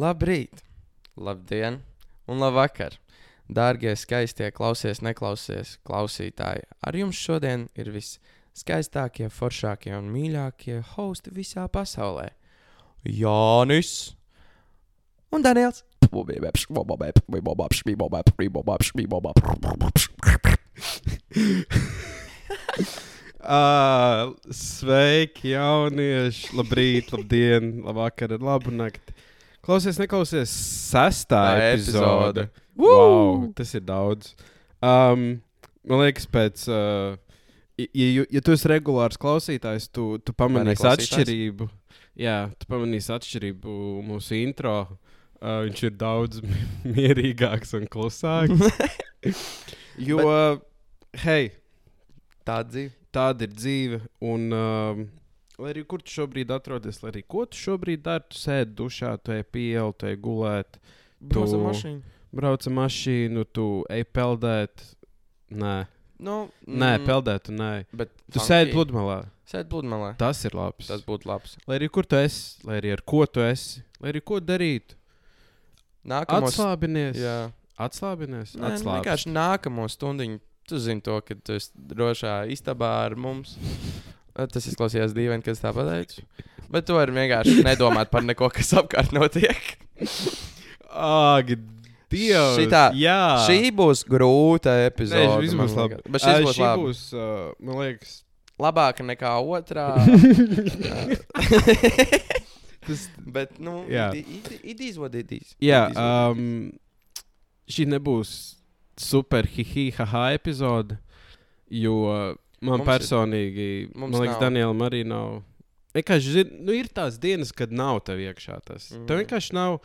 Labrīt, labdien un labvakar! Dārgie, skaistie, klausies, neklausies, klausītāji! Ar jums šodien ir viskaistākie, foršākie un mīļākie hosti visā pasaulē. Jānis un Daniels. Uh, sveiki, jaunieši! Labrīt, labdien, labvakar, labu nakti! Klausies, neklausies, sestā Tā epizode. epizode. Wow, tas ir daudz. Um, man liekas, pēc. Uh, ja, ja, ja tu esi regulārs klausītājs, tu, tu pamanīsi neklausītājs? atšķirību. Jā, tu pamanīsi atšķirību mūsu intro. Uh, viņš ir daudz mierīgāks un klusāks. jo, hei, Tā dzīve. tāda ir dzīve. Un, um, lai arī kur tu šobrīd atrodies, lai arī ko tu šobrīd dari, tu sēdi dušā, tu ej pieli, tu ej gulēt, Brauc ar Tu- mašīnu. brauc ar mašīnu, tu ej peldēt. Nē, Nu, nē peldēt, tu nē. Bet Tu sēdi pludmalē. Sēdi pludmalē. Tas ir labs. Tas būtu labs. Lai arī kur tu esi, lai arī ar ko tu esi, lai arī ko darīt. Nākamos. Atslābinies. Jā. Atslābinies. Nē, nu, Atslābs. vienkārši nākamo stundu. Tu zini to, ka tu esi drošā istabā ar mums. Eh, Tas izklausījās dīvaini, kad es tā pateicu. Bet tu vari vienkārši nedomāt par neko, kas apkārt notiek. Ak, Dievs! Šitā- jā. Šī būs grūta epizode. Nē, šis būs labi. Bet šis Ā, būs labi. būs, uh, man liekas, labāka nekā otrā. tas Bet, nu, Jā. it, is what it is. Jā, is. um, šī nebūs super hihi haha epizode, jo man Mums ir- personīgi, mums man liekas, nav. Danielam arī nav. Vienkārši, zin, nu, ir tās dienas, kad nav tev iekšā tas. Mm. Tev vienkārši nav,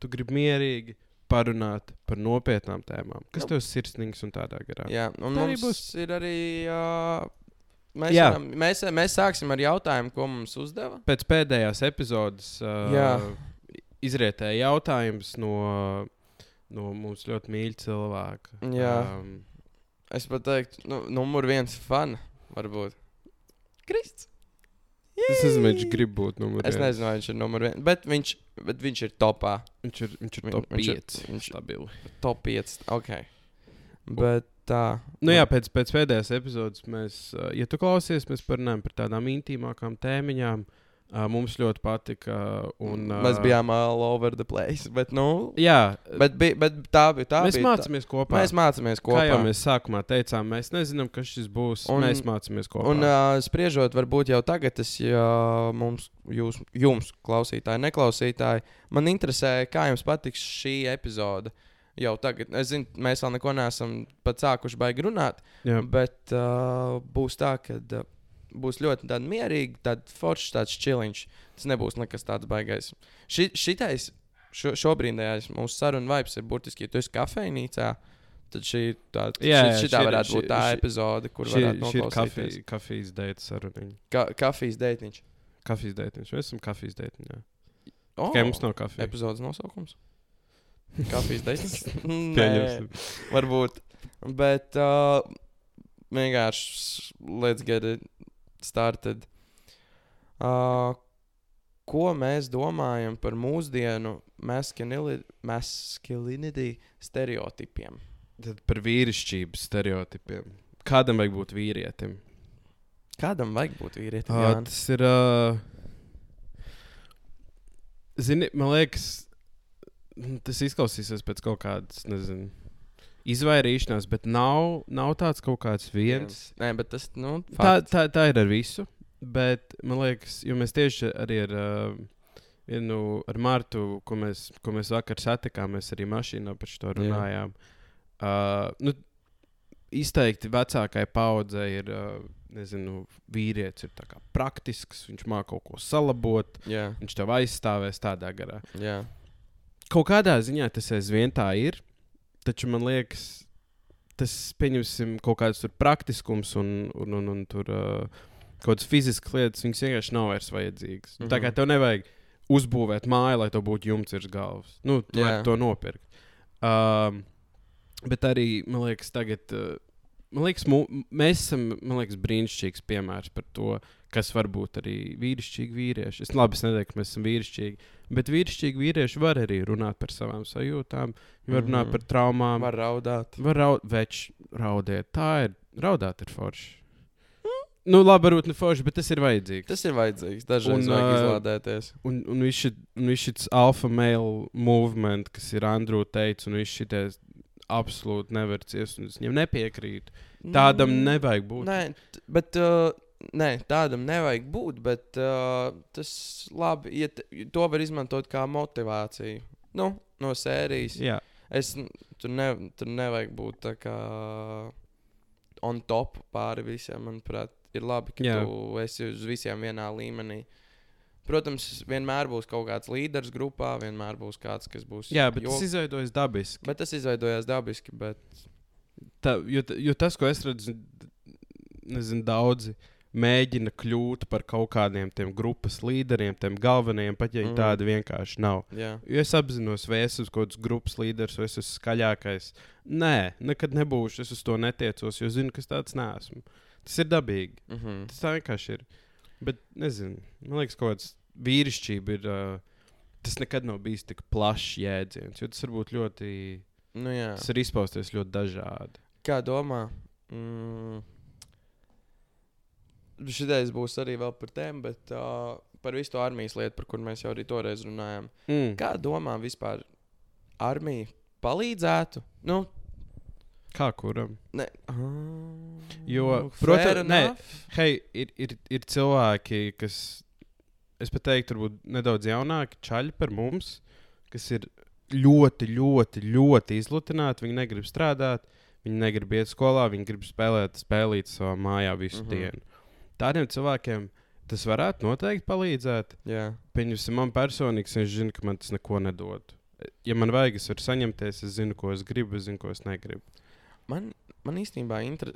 tu gribi mierīgi parunāt par nopietnām tēmām, kas Nu. tev ir sirsnīgs un tādā garā. Jā, un Tā mums būs. ir arī. Uh, mēs, Jā. varam, mēs, mēs sāksim ar jautājumu, ko mums uzdeva. Pēc pēdējās epizodes uh, Jā. izrietēja jautājums no, no mums ļoti mīļa cilvēka. Jā. Um, Es pat teiktu, nu, numur viens fans varbūt. Krists. Es nezinu, viņš grib būt numur Es viens. nezinu, vai viņš ir numur viens, bet viņš, bet viņš ir topā. Viņš ir, viņš ir top viņš ir- 5. viņš- stabili. Top 5. Ok. Bet tā. Nu, jā, pēc, pēc pēdējās epizodes mēs, uh, ja tu klausies, mēs parunājam par tādām intīmākām tēmiņām. Uh, mums ļoti patika. Un, uh, Mēs bijām all over the place. Bet, nu, Jā, bet, bij, bet tā bija tā. mēs bija, mācāmies kopā. Tā. Mēs mācāmies Kā kopā. jau mēs sākumā teicām, mēs nezinām, kas šis būs. Un- mēs mācāmies kopā. Un uh, spriežot, varbūt jau tagad, es, ja mums, jūs, jums, klausītāji, neklausītāji, man interesē, kā jums patiks šī epizode. Jau tagad, es zinu, mēs vēl neko neesam pat sākuši baigi runāt, jā. bet uh, būs tā, ka uh, būs ļoti tāda mierīga, tāda forša, tāds čiliņš. Tas nebūs nekas tāds baigais. Ši, šitais, šo, šobrīdējais mūsu sarunu vibes ir burtiski, ja tu esi kafejnīcā. Tad šī, tā, Jā, šī, šī ir- varētu būt šī- tā šī- epizode, kur Šī, varētu šī noklausīties. kafijas, deita saruna. Ka kafijas deitiņš. Kafijas deitiņš. Mēs esam kafijas deitiņā. Oh, Tikai mums nav kafijas. epizodes nosaukums. Kafijas Pieņemsim. varbūt. Bet uh, vienkārši let's get it started. Uh, ko mēs domājam par mūsdienu masculinity stereotipiem? Tad par vīrišķības stereotipiem. Kādam vajag būt vīrietim? Kādam vajag būt vīrietim? Uh, tas ir. Uh, zini, man liekas, tas izklausīsies pēc kaut kādas, nezinu, izvairīšanās, bet nav, nav tāds kaut kāds viens. Nē, bet tas, nu, Tā, tā, tā ir ar visu. Bet man liekas, jo mēs tieši arī ar, uh, vienu, ar Martu, ko mēs, ko mēs vakar satikām, mēs arī mašīnā par šo runājām. Uh, nu, izteikti vecākai paudzei ir, uh, nezinu, vīrietis ir praktisks, viņš māca kaut ko salabot, Jā, viņš tev aizstāvēs tādā garā. jā. Kaut kādā ziņā tas aizvien tā ir, taču man liekas, tas pieņemsim kaut kāds tur praktiskums un, un, un, un tur uh, kaut kādas fiziskas lietas, viņas vienkārši nav vairs vajadzīgas. Mm -hmm. Tā kā Mhm. tev nevajag uzbūvēt māju, lai tev būtu jumts virs galvas. Nu, tu vari to nopirkt. Um, bet arī, man liekas, tagad. Uh, man liekas, mu, mēs esam man liekas, brīnišķīgs piemērs par to, kas var būt arī vīrišķīgi vīrieši. Es labi es neteiktu, ka mēs esam vīrišķīgi, bet vīrišķīgi vīrieši var arī runāt par savām sajūtām, var runāt Mhm. par traumām. Var raudāt. Var raud, več, raudēt. Tā ir. Raudāt ir forši. Nu, labi, varbūt ne forši, bet tas ir vajadzīgs. Tas ir vajadzīgs. Dažreiz Un, vajag izlādēties. Un, un un viss šis alfa male movement, kas ir Andrew teicis, un viss šis absolūti nevar ciest, un es viņam nepiekrītu. Tādam Mm, nevajag būt. Nē, bet uh, nē, tādam nevajag būt. Bet uh, tas labi, ja to var izmantot kā motivāciju. Nu, no sērijas. Jā, Es, tur, ne, tur nevajag būt tā kā on top pāri visiem. Manuprāt, ir labi, ka Jā. Tu esi uz visiem vienā līmenī. Protams, vienmēr būs kaut kāds līderis grupā, vienmēr būs kāds, kas būs. jā bet jo- tas izveidojas dabiski. bet tas izveidojās dabiski. Bet... Tā, jo, jo tas, ko es redzu, nezinu, daudzi mēģina kļūt par kaut kādiem tiem grupas līderiem, tiem galvenajiem, pat ja Mhm. tādi vienkārši nav. Jā. Jo es apzinos, vai es esmu kaut kāds grupas līderis, vai es esmu skaļākais. Nē, nekad nebūšu. Es uz to netiecos, jo zinu, ka es tāds neesmu. Tas ir dabīgi. Mhm. Tas tā vienkārši ir. Bet, nezinu, man liekas, kaut kāds vīrišķība ir. Uh, tas nekad nav bijis tik plašs jēdziens, jo tas var būt ļoti. Nu, jā. Tas var izpausties ļoti dažādi. Kā domā? Mm. Šitais būs arī vēl par tēmu, bet uh, par visu to armijas lietu, par kur mēs jau arī toreiz runājām. Mm. Kā domā vispār armija palīdzētu? Nu, Kā kuram? ne. Jo, Fair protams, hei, ir, ir, ir cilvēki, kas, es pat teiktu, varbūt nedaudz jaunāki, čaļi par mums, kas ir ļoti, ļoti, ļoti izlutināti. Viņi negrib strādāt, viņi negrib iet skolā, viņi grib spēlēt spēlīt savā mājā visu mm -hmm. dienu. Tādiem cilvēkiem tas varētu noteikti palīdzēt. Jā, Pieņemsim, man personīgi, es zinu, ka man tas neko nedod. Ja man vajag, es varu saņemties, es zinu, ko es gribu, es zinu, ko es negribu. Man, man īstenībā inter...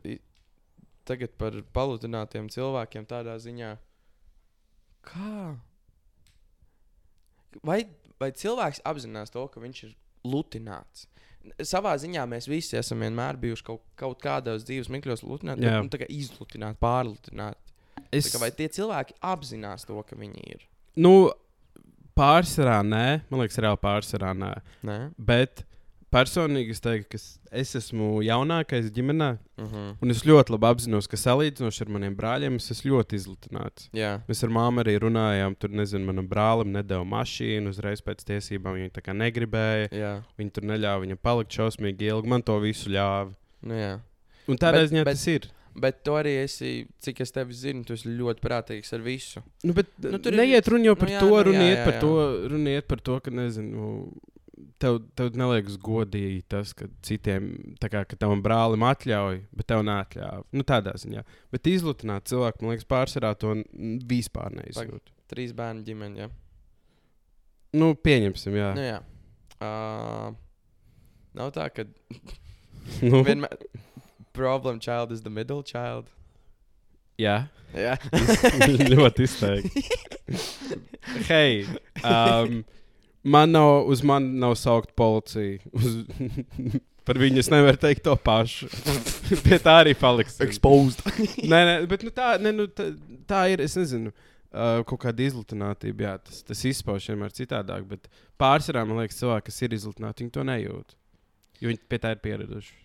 tagad par paludinātiem cilvēkiem tādā ziņā, kā. Vai, vai cilvēks apzinās to, ka viņš ir lutināts? Savā ziņā mēs visi esam vienmēr bijuši kaut, kaut kādos dzīves mikļos lutināti, bet, nu, izlutināti, pārlutināti. Es, kā Vai tie cilvēki apzinās to, ka viņi ir? Nu, pārsvarā nē, man liekas, reāli pārsvarā nē. Nē? Bet personīgi es teiktu, ka es- es esmu jaunākais ģimenē, Uh -huh. un es ļoti labi apzinos, ka salīdzinoši ar maniem brāļiem es esmu ļoti izlutināts. Jā, Mēs ar māmu arī runājām, tur nezinu, manam brālim nedēļa mašīnu uzreiz pēc tiesībām. Viņa tā kā negribēja. jā. Viņa tur neļāva viņam palikt šausmīgi ilgi. Man to visu ļāva. Nu, jā. Un tādā ziņā tas ir. Bet tu arī esi, cik es tevi zinu, tu esi ļoti prātīgs ar visu. Nu, bet, Nu, nu, tur neiet runa jau nu, par jā, to, nu, runa iet par to, runa iet par to, ka, nezinu, tev, tev neliekas godīgi tas, ka citiem, kā, ka tavam brālim atļauj, bet tev neatļāva. Nu, tādā ziņā. Bet izlutināt cilvēku, man liekas, pārsvarā to vispār neizjūt. Trīs bērnu ģimene, jā. Nu, pieņemsim, jā. Nu, jā. Uh, nav tā, ka Nu, vienmēr problem child is the middle child. jā. Jā, ļoti izteikti. Hei, um, man nav, uz mani nav saukt policija. Uz, par viņu es nevaru teikt to pašu. Pie tā arī paliks. exposed. nē, nē, bet nu, tā, ne, nu, tā, tā ir. Es nezinu, uh, kaut kāda izlutinātība. Jā, tas, tas izpaužas vienmēr citādāk. Bet pārsvarā man liekas, cilvēki, kas ir izlutināti, viņi to nejūt. Jo viņi pie tā ir pieraduši.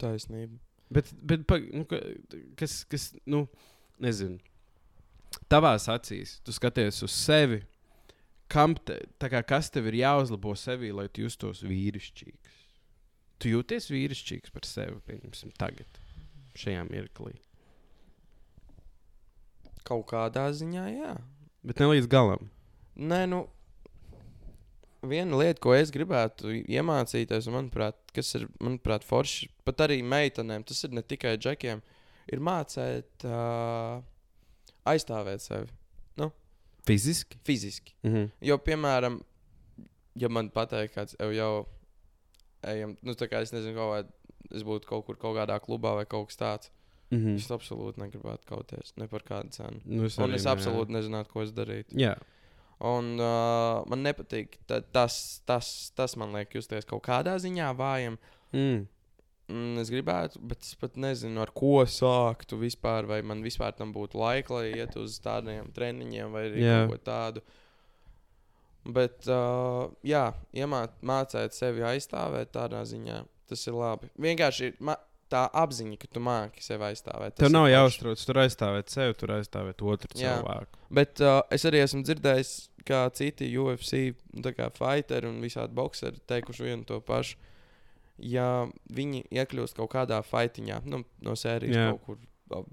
Taisnība. Bet, bet pa, nu, ka- kas, kas, nu, nezinu, tavās acīs, tu skaties uz sevi, te, kā, kas tev ir jāuzlabo sevī, lai tu justos vīrišķīgs. Tu jūties vīrišķīgs par sevi, pieņemsim, tagad, šajā mirklī. Kaut kādā ziņā, jā. Bet ne līdz galam. Nē, nu, viena lieta, ko es gribētu iemācīties, un manuprāt, kas ir manuprāt, forši, pat arī meitenēm, tas ir ne tikai džekiem, ir mācīt uh, aizstāvēt sevi Fiziski. fiziski. Mhm. Jo, piemēram, ja man pateikt, kāds jau, jau ejam, nu, tā kā es nezinu, kaut kā, es būtu kaut kur, kaut kādā klubā vai kaut kas tāds, Mhm. es absolūti negribētu kauties ne par kādu cenu. Nu, es Un arī es absolūti nezinātu, ko es darītu. Jā. Un uh, man nepatīk ta, tas, tas, tas, man liek justies kaut kādā ziņā vājam. Mm. Mm, es gribētu, bet es pat nezinu, ar ko sāktu vispār. Vai man vispār tam būtu laika, lai iet uz tādiem treniņiem vai Jā. kaut ko tādu. Bet, uh, jā, iemāc, mācīt sevi aizstāvēt tādā ziņā. Tas ir labi. Vienkārši ir tā apziņa, ka tu māki sevi aizstāvēt. Tev nav jāuztrauc, tur aizstāvēt sevi, tur aizstāvēt otru Jā. cilvēku. Bet uh, es arī esmu dzirdējis, kā citi UFC nu, kā fighteri un visādi boxeri teikuši vienu to pašu. Ja viņi iekļūst kaut kādā fightiņā, nu, no sērijas Jā. kaut kur uh,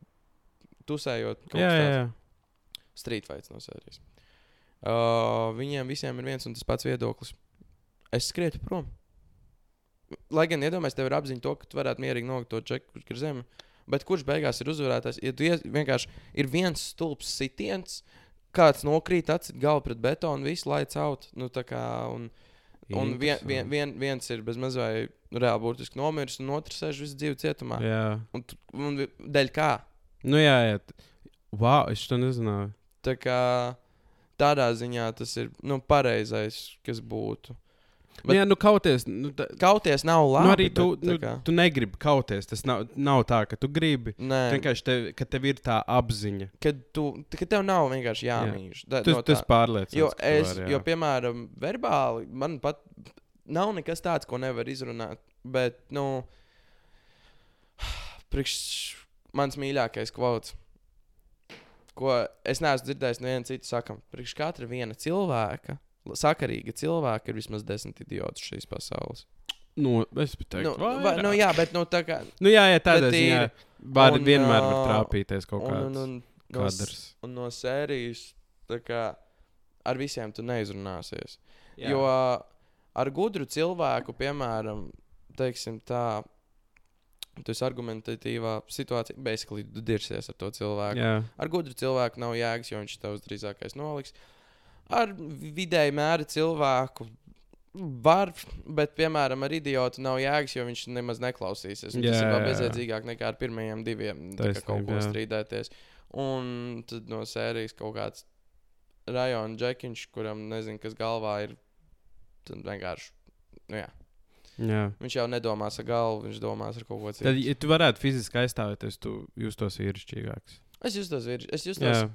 tusējot, kaut Jā, jā, jā. street fights no sērijas. Uh, viņiem visiem ir viens un tas pats viedoklis. Es skrietu prom. Lai gan iedomājieties, tev ir apziņa to, ka tu varētu mierīgi nolikt to čeku, kurš ir zeme. Bet kurš beigās ir uzvarētājs? Ja tu ies, vienkārši ir viens stulbs sitiens, kāds nokrīt, atcīt galvu pret betonu, visu laiku caut. Nu, tā kā, un, un vien, vien, vien, viens ir bez mazliet reāli būtiski nomiris, un otrs sēž visu dzīvi cietumā. Jā, Un, un dēļ kā? nu jā, jā. Wow, es to nezināju. Tā kā tādā ziņā tas ir nu, pareizais, kas būtu. Bet, nu, jā, nu kauties. Nu, tā, Kauties nav labi. nu, arī tu, bet, nu, kā, tu negribi kauties. Tas nav, nav tā, ka tu gribi. Nē, Vienkārši tev, ka tev ir tā apziņa. kad tu, ka tev nav vienkārši Jā. jāmīl. Da, Tu, no tā. pārliecināts. Jo, es, vari, jā. jo, piemēram, verbāli man pat nav nekas tāds, ko nevar izrunāt. Bet, nu, priekš mans mīļākais kvots, ko es neesmu dzirdējis no viena citu sakam, priekš katra viena cilvēka, sakarīga cilvēka, ir vismaz desmit idiotus šīs pasaules. Nu, es teiktu, Nu, va, vairāk. nu, jā, bet nu, tā kā. Nu, jā, jā tādā ziņā. ir- Var, un, vienmēr var trāpīties kaut Un, un, kāds un, no, s- kadrs. un no sērijas, tā kā ar visiem tu neizrunāsies. Jā. Jo ar gudru cilvēku, piemēram, teiksim tā, tu esi argumentatīvā situācijā, basically tu dirsies ar to cilvēku. Jā. Ar gudru cilvēku nav jēgas, jo viņš tavs drīzākais noliks. Ar vidēji mēra cilvēku var, bet, piemēram, ar idiotu nav jēgas, jo viņš nemaz neklausīsies. Jā, ir bezjēdzīgāk nekā ar pirmajiem diviem, tā kā kaut ko strīdēties. Un tad no sērijas kaut kāds rajona džekiņš, kuram nezinu, kas galvā ir. Tad vienkārši. Nu, jā. jā. Viņš jau nedomās ar galvu, viņš domās ar kaut ko citu. Tad, ja tu varētu fiziski aizstāvēties, tu justos vīrišķīgāks. Es justos vīrišķīgi. Es justos Jā.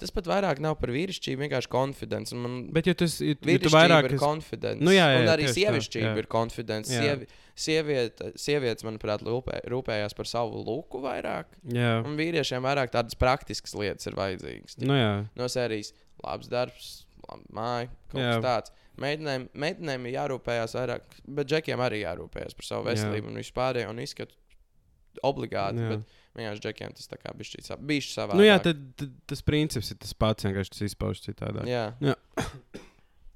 Tas pat vairāk nav par vīrišķību, vienkārši konfidence. Man Bet, ja esi- ja, ja tu vairāk ir esi- konfidence. Nu, jā, jā, un jā, arī tā, sievišķība jā. ir konfidence. Jā. Sievi, sieviete, sievietes, manuprāt, lūpē, rūpējās par savu luku vairāk. Jā, Un vīriešiem vairāk tādas praktiskas lietas ir vajadzīgas. nu jā. No sērijas labs darbs, laba māja, kaut Jā. kas tāds. Meitenēm, meitenēm ir jārūpējas vairāk, bet džekiem arī jārūpējas par savu Jā. veselību un vispār un izskatu obligāti. Jā. Bet vienkārši džekiem tas tā kā bišķi savā. Nu, jā, tad, tad tas princips ir tas pats, vienkārši tas izpaužas citādi. Jā.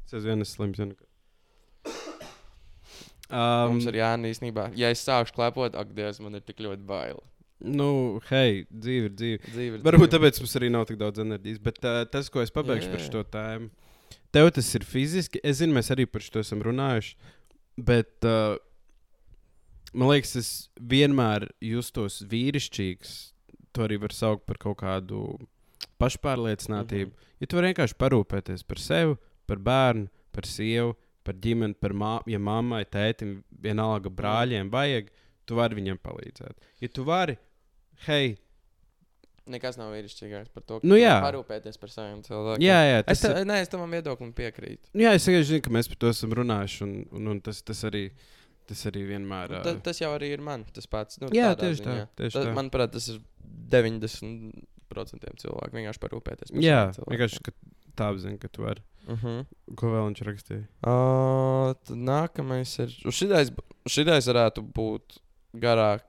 Es esmu slims. Un... Um, Um, Mums ir jānāk īstenībā. Ja es sākšu klepot, ak, Dievs, man ir tik ļoti bail. Nu, hei, dzīve ir dzīve. Dzīve ir Varbūt dzīve. tāpēc mums arī nav tik daudz enerģijas. Bet uh, tas, ko es pabeigšu Jā, par jā. šo tēmu, tev tas ir fiziski. Es zinu, mēs arī par šo esam runājuši. Bet uh, man liekas, es vienmēr justos vīrišķīgs. To arī var saukt par kaut kādu pašpārliecinātību. Mm -hmm. Ja tu vienkārši parūpēties par sevi, par bērnu, par sievu, par ģimeni, par mā, ja mammai, tētim, vienalga brāļiem vajag, tu vari viņiem palīdzēt. Ja tu vari, hei, Nekas nav vīrišķīgāks par to, ka Nu, parūpēties par saviem cilvēkiem. jā, jā, Es, ta, ir. nē, es tam viedoklim piekrītu. Jā, es vienkārši zinu, ka mēs par to esam runājuši, un, un, un tas, tas, arī, tas arī vienmēr. Nu, ā, Ta, tas jau arī ir man tas pats. Nu, Jā, tieši tā, ziņā. tieši Ta- tā. Manuprāt, tas ir 90% cilvēku vienkārši parūpēties par Jā, saviem vienkārši cilvēkiem. ka tā apziņa, ka tu vari. Uh -huh. Ko vēl viņš rakstīja? Uh, nākamais ir. Šitais, šitais varētu būt garāk.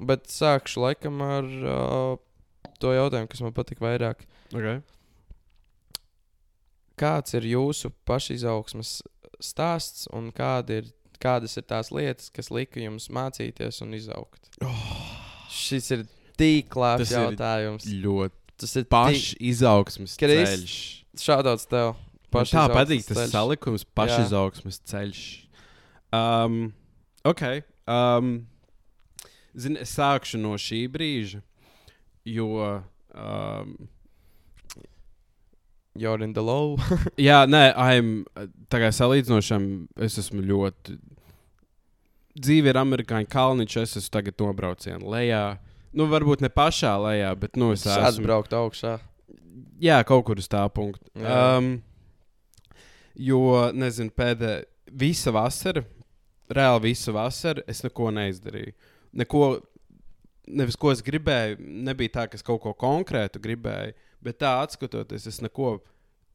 Bet sākšu laikam ar uh, to jautājumu, kas man patīk vairāk. Okay. Kāds ir jūsu pašizaugsmes stāsts un kāda ir, kādas ir tās lietas, kas lika jums mācīties un izaugt? Oh, Šis ir tik labs jautājums. ļoti Tas ir pašs izaugsmes Kris, ceļš. Šādauts tev. Tā pašizaugsmes patīk tas ceļš. salikums, pašizaugsmes ceļš. Um, ok. Um, zini, es sākšu no šī brīža, jo. Um, The low. jā, nē, I'm, kā salīdzinošam, es esmu ļoti dzīve ir amerikāņu kalniņš, es esmu tagad nobraucienu lejā. Nu, varbūt ne pašā lejā, bet nu, es Sāc esmu. braukt augšā. Jā, kaut kur uz tā punkta. Jā. Um, jo, nezinu, pēdējā visa vasara, reāli visa vasara, es neko neizdarīju. Neko, nevis ko es gribēju, nebija tā, ka es kaut ko konkrētu gribēju, bet tā atskatoties, es neko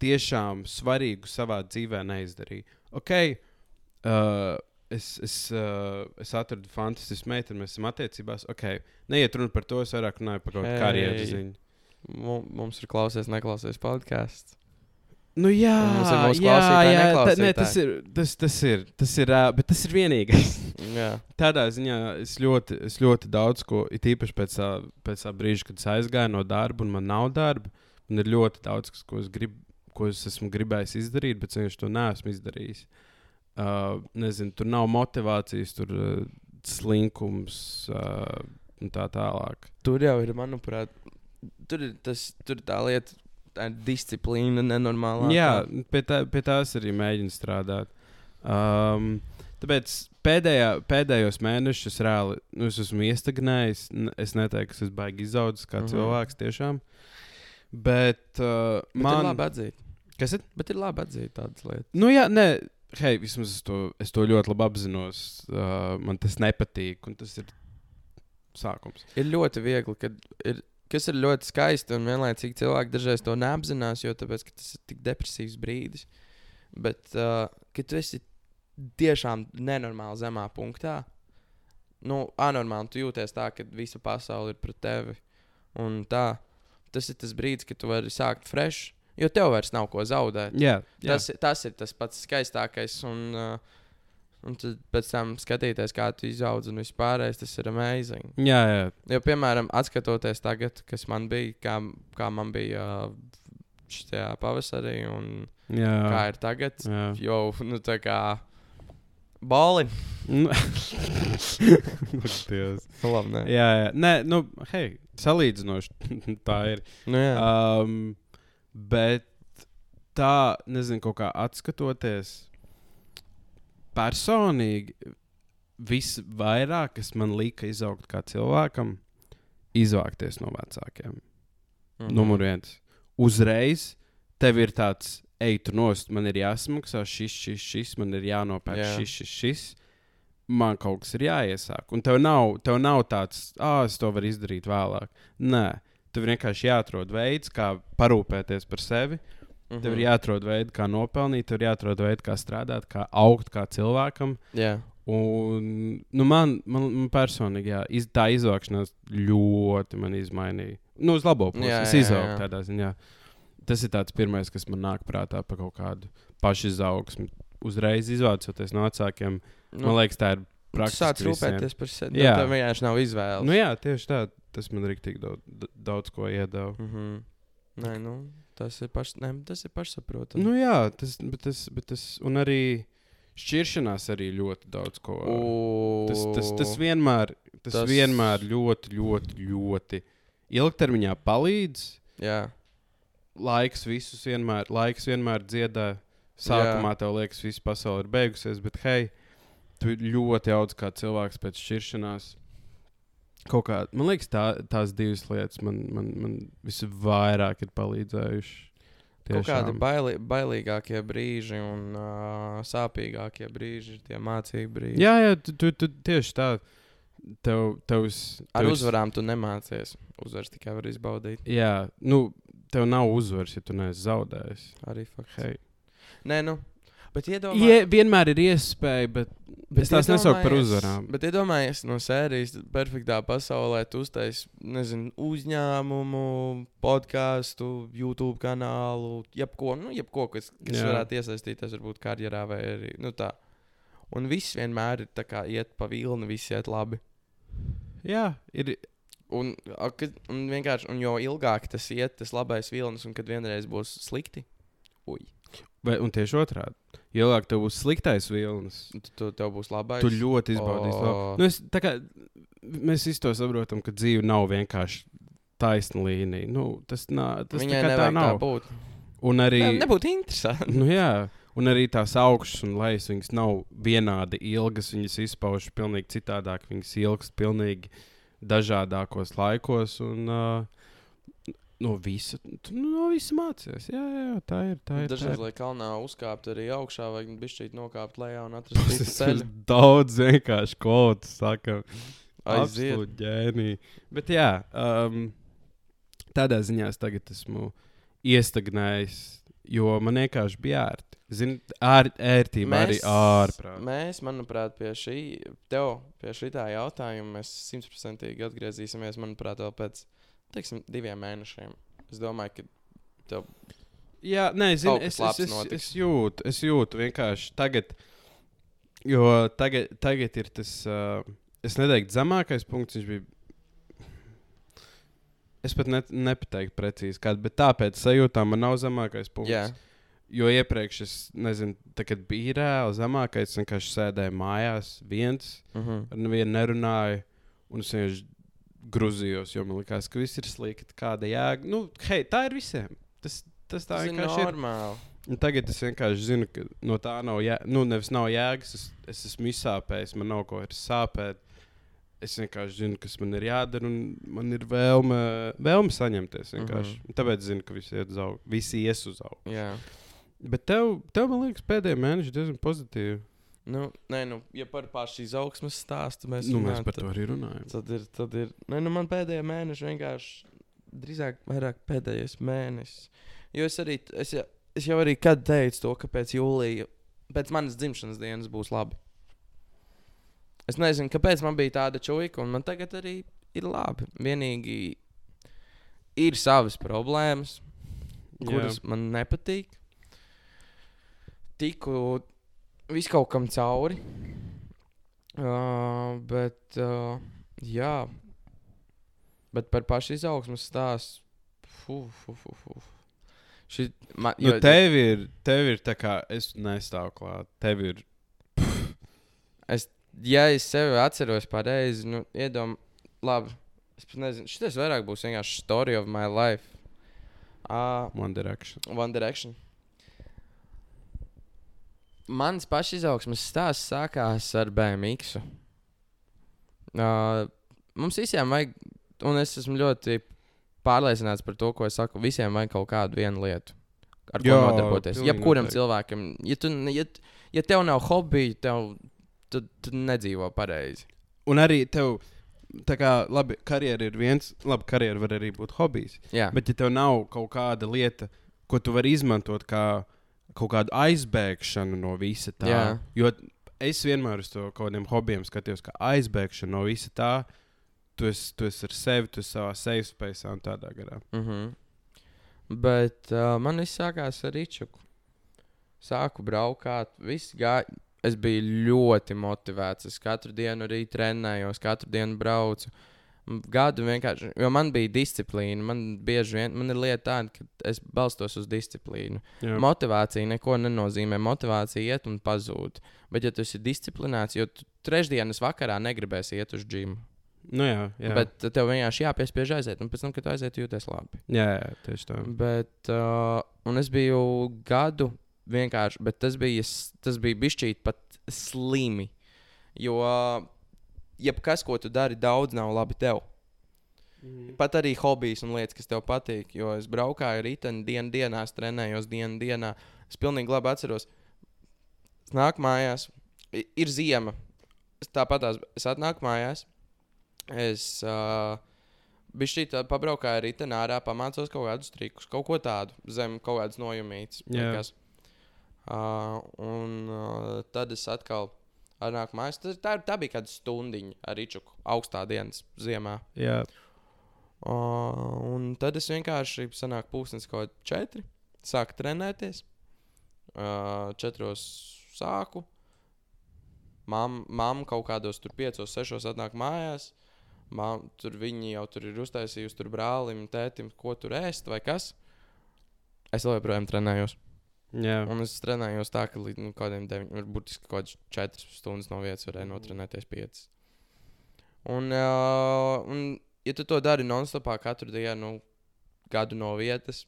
tiešām svarīgu savā dzīvē neizdarīju. Ok, uh, es, es, uh, es atradu fantastisku meiteni, mēs esam attiecībās. Ok, neiet runa par to, es vairāk runāju par kaut kādu karjeras ziņu. Mu- Mums ir klausies, neklausies podkāsts. Nu, jā, jā, jā neklausītāji. ne, tas ir. Tas, tas ir, tas ir uh, bet tas ir vienīgais. Tādā ziņā es ļoti, es ļoti daudz ko, it īpaši pēc tā, pēc tā brīža, kad es aizgāju no darba un man nav darba, man ir ļoti daudz, kas, ko, es grib, ko es esmu gribējis izdarīt, bet es to neesmu izdarījis. Uh, nezinu, tur nav motivācijas, tur uh, slinkums uh, un tā tālāk. tur jau ir, manuprāt, tur ir, tas, tur ir tā lieta, tā ir disciplīna nenormālā. Jā, pie, tā, pie tās arī mēģinu strādāt. Um, tāpēc pēdējā, pēdējos mēnešos es reāli nu, es esmu iestagnējis. Es neteiktu, ka es baigi izaudzis kā mm Mhm. -hmm. cilvēks tiešām. Bet uh, Bet man ir labi atzīt. Kas ir? Bet ir labi atzīt tādas lietas. Nu, jā, nē, hei, vismaz es to, es to ļoti labi apzinos. Uh, man tas nepatīk, un tas ir sākums. Ir ļoti viegli, kad ir. Kas ir ļoti skaisti un vienlaicīgi cilvēki dažreiz to neapzinās, jo tāpēc, tas ir tik depresīvs brīdis. Bet, uh, kad tu esi tiešām nenormāli zemā punktā, nu, anormāli, tu jūties tā, ka visa pasaule ir pret tevi. Un tā, tas ir tas brīdis, kad tu vari sākt fresh, jo tev vairs nav ko zaudēt. Jā, jā. Tas, tas ir tas pats skaistākais. Un, uh, un tad pēc tam skatīties, kā tu izaudzi un vispārējais, tas ir amazing. jā, jā. Jo, piemēram, skatoties tagad, kas man bija, kā, kā man bija uh, šajā pavasarī, un jā. kā ir tagad, jā. jau nu, tā kā boli. Nu- Dievs. Labi, nē. Jā, jā. Nē, nu, hei, salīdzinoši tā ir. Nu, jā. Um, bet tā, nezinu, kaut kā atskatoties, personīgi visvairāk, kas man lika izaugt kā cilvēkam, izvākties no vecākiem. Mhm. Numur viens. Uzreiz tev ir tāds, ej, tu nost, man ir jāsamaksā šis, šis, šis, man ir jānopērk Jā. šis, šis, šis. Man kaut kas ir jāiesāk. Un tev nav, tev nav tāds, ah, es to varu izdarīt vēlāk. Nē, tev vienkārši jāatrod veids, kā parūpēties par sevi. Mhm. Tev ir jāatrod veids, kā nopelnīt, tev ir jāatrod veids, kā strādāt, kā augt kā cilvēkam. Jā. Un, nu, man, man, man personīgi, jā, iz, tā izvākšanās ļoti man izmainīja. Nu, uz labo pusi. Jā, Es jā, izaugu jā. tādā ziņā. Tas ir tāds pirmais, kas man nāk prātā par kaut kādu pašizaugsmu. Uzreiz izvācoties no vecākiem, nu, man liekas, tā ir praktiski. visiem. rūpēties par sevi. Jā. Jā. Tev vienkārši nav izvēles. Nu, jā, tieši tā. Tas man arī tik daudz, daudz ko iedeva. Mhm. Nē, nu, tas ir, paš... Nē, tas ir pašsaprotami. Nu, jā, tas, bet tas, bet tas, un arī šķiršanās arī ļoti daudz ko. Tas, tas, tas, vienmēr, tas, tas vienmēr ļoti, ļoti, ļoti ilgtermiņā palīdz. Jā. Laiks visus vienmēr, laiks vienmēr dziedā. Sākumā tev liekas, ka viss pasaule ir beigusies, bet hei, tu ļoti daudz kā cilvēks pēc šķiršanās. Kaut kā, man liekas, tā, tās divas lietas man, man, man visvairāk ir palīdzējušas. Kaut kādi Tiešām. baili, bailīgākie brīži un uh, sāpīgākie brīži ir tie mācību brīži. Jā, jā, tu, tu, tu tieši tā. Tev, tevs, Ar tevs- uzvarām tu nemācies. Uzvaras tikai var izbaudīt. Jā, nu, tev nav uzvaras, ja tu neesi zaudējis. Arī fakts. Hei. Nē, nu. Bet iedomājieties, Ie, vienmēr ir iespēja, bet, bet es tās nesaucu par uzvarām. Bet iedomājieties, no sērijas perfektā pasaulē tu uztaisīsi, nezinu, uzņēmumu, podkāstu, YouTube kanālu, jebko, nu, jebko kas, kas Jā. varētu iesaistīties varbūt karjerā vai arī nu, tā. Un viss vienmēr ir tā kā iet pa vilni, viss iet labi. Jā, ir. Un, un vienkārši, un jo ilgāk tas iet, tas labais vilnis, un kad vienreiz būs slikti, ui, Vai, un tieši otrādi. Ilgāk tev būs sliktais vilnis, tu, tev būs labais. tu ļoti izbaudīsi to. O. Nu, es, tā kā, mēs visi to saprotam, ka dzīve nav vienkārši taisna līnija. Nu, tas nā, tas tā Viņai tā tā nav. būt. Un arī. Ne, nebūtu interesanti. Nu, jā, Un arī tās augšas un lejas, viņas nav vienādi ilgas. Viņas izpaužas pilnīgi citādāk. Viņas ilgst pilnīgi dažādākos laikos. Un, uh, no visa, tu nu, no visa mācīties. Jā, jā, tā ir. Tā ir tā Dažreiz, ir. lai kalnā uzkāptu arī augšā, vajag bišķīt nokāpt lejā un atrast ceļu. daudz vienkārši kodu, saka. Aiziet. Absolūti ģēniji. Bet jā, um, tādā ziņā es tagad esmu iestagnējis, jo man vienkārši bija ērti. Zini, ār, ērtība arī ārprāt. mēs, manuprāt, pie šī, tev, pie šī tā jautājuma mēs simtprocentīgi atgriezīsimies, manuprāt, vēl pēc, teiksim, diviem mēnešiem. Es domāju, ka tev Jā, nē, kas es, es, es, es jūtu, es jūtu vienkārši tagad, jo tagad, tagad ir tas, uh, es neteiktu, zemākais punkts. Viņš bija. Es pat ne, nepateiktu precīzi, kāda, bet tāpēc sajūtā man nav zemākais punkts. Jā. Jo iepriekš es nezinu, kad bija reāli zemākais, es vienkārši sēdēju mājās, viens, Mhm. ar nevienu nerunāju, un es vienkārši grūzījos, jo man likās, ka viss ir slikti. Kāda jēga? Nu, hei, tā ir visiem. Tas, tas tā Tas ir vienkārši ir. normāli. Un tagad es vienkārši zinu, ka no tā nav, jā, nu, nevis nav jēgas. Es, es esmu izsāpējis, man nav ko sāpēt. Es vienkārši zinu, kas man ir jādara, un man ir vēlme, vēlme saņemties. Mm. -hmm. Tāpēc es zinu, ka visi, iet visi ies uz augšu. Jā. Bet tev, tev, man liekas, pēdējie mēneši diezgan pozitīvi. Nu, nē, nu, ja par pašu izaugsmas stāstu mēs, Nu, mēs runājam, par tad- to arī runājam. Tad ir, tad ir. Nē, nu man pēdējā mēneša vienkārši drīzāk vairāk pēdējais mēnesis. Jo es arī, es, ja- es jau arī kad teicu to, ka pēc jūlija, pēc manas dzimšanas dienas būs labi. Es nezinu, kāpēc man bija tāda čūska, un man tagad arī ir labi. Vienīgi ir savas problēmas, kuras Jā. man nepatīk. Tiku vis kaut kam cauri. Uh, bet, uh, jā, bet par pašu izaugsmu stāstu. Šī, man, Nu, tev ir, tev ir tā kā es nestāvu klāt. Tev ir. es, ja es sevi atceros pareizi, nu, iedomājos, labi. Es nezinu, šis vairāk būs vienkārši story of my life. Uh, One Direction. One Direction. Mans pašizaugsmes stāsts sākās ar BMX. Uh, mums visiem vajag, un es esmu ļoti pārliecināts par to, ko es saku. Visiem vajag kaut kādu vienu lietu, ar ko Jā, nodarboties. Jebkuram noteikti. cilvēkam, ja, tu, ja, ja tev nav hobija, tev, tad tu nedzīvo pareizi. Un arī tev, tā kā, labi, karjera ir viens, labi, karjera var arī būt hobijs. Jā, Bet, ja tev nav kaut kāda lieta, ko tu vari izmantot kā kaut kādu aizbēgšanu no visa tā, Jā. jo es vienmēr uz to kaut kādiem hobijiem skatījos, kā aizbēgšanu no visa tā. Tu esi, tu esi ar sevi, tu esi savā safe space un tādā garā. Mm -hmm. Bet uh, man viss sākās ar Ričuku. Sāku braukāt, viss gāja. Es biju ļoti motivēts. Es katru dienu arī trenējos, katru dienu braucu. M- Gadu vienkārši, jo man bija disciplīna. Man bieži vien man ir lieta tāda, ka es balstos uz disciplīnu. Jā, Motivācija neko nenozīmē. Motivācija iet un pazūd. Bet, ja tu esi disciplinēts, jo trešdienas vakarā negribēsi iet uz džimu, nu, jā, jā. bet tev vienkārši jāpiespiež aiziet, un pēc tam, kad tu aiziet, jūties labi. jā, jā tieši tā. Bet, uh, un es biju gadu vienkārši, bet tas bija, tas bija bišķīt pat slimi. Jo jebkas, ko tu dari, daudz nav labi tev. Pat arī hobijs un lietas, kas tev patīk. Jo es braukāju rītdienu, dienu dienā, es trenējos dienu dienā. Es pilnīgi labi atceros, es nāku mājās, ir ziema. Es Tāpat es atnāku mājās. Es uh, biju šī tā, pabraukāju tur ārā, pamācos kaut kādus trikus, kaut ko tādu zem kaut kādas nojumītas. Liekas. Uh, un uh, tad es atkal atnāku mājās. Tā, tā, tā bija kāda stundiņa ar Ričuku, augstā dienas ziemā. Jā, Uh, un tad es vienkārši sanāku pūkstens kaut kādā četri, sāku trenēties. Uh, četros sāku. Mam kaut kādos tur piecos, sešos atnāk mājās. Mam, tur viņi jau tur ir uztaisījusi tur brālim, tētim, ko tur ēst vai kas. Es joprojām trenējos. Jā. Un es trenējos tā, ka līdz nu, kādiem deviņiem, varbūt kaut kādas četras stundas no vietas varēja notrenēties piecas. Un, uh, un, ja tu to dari non-stopā katru dienu, gadu no vietas,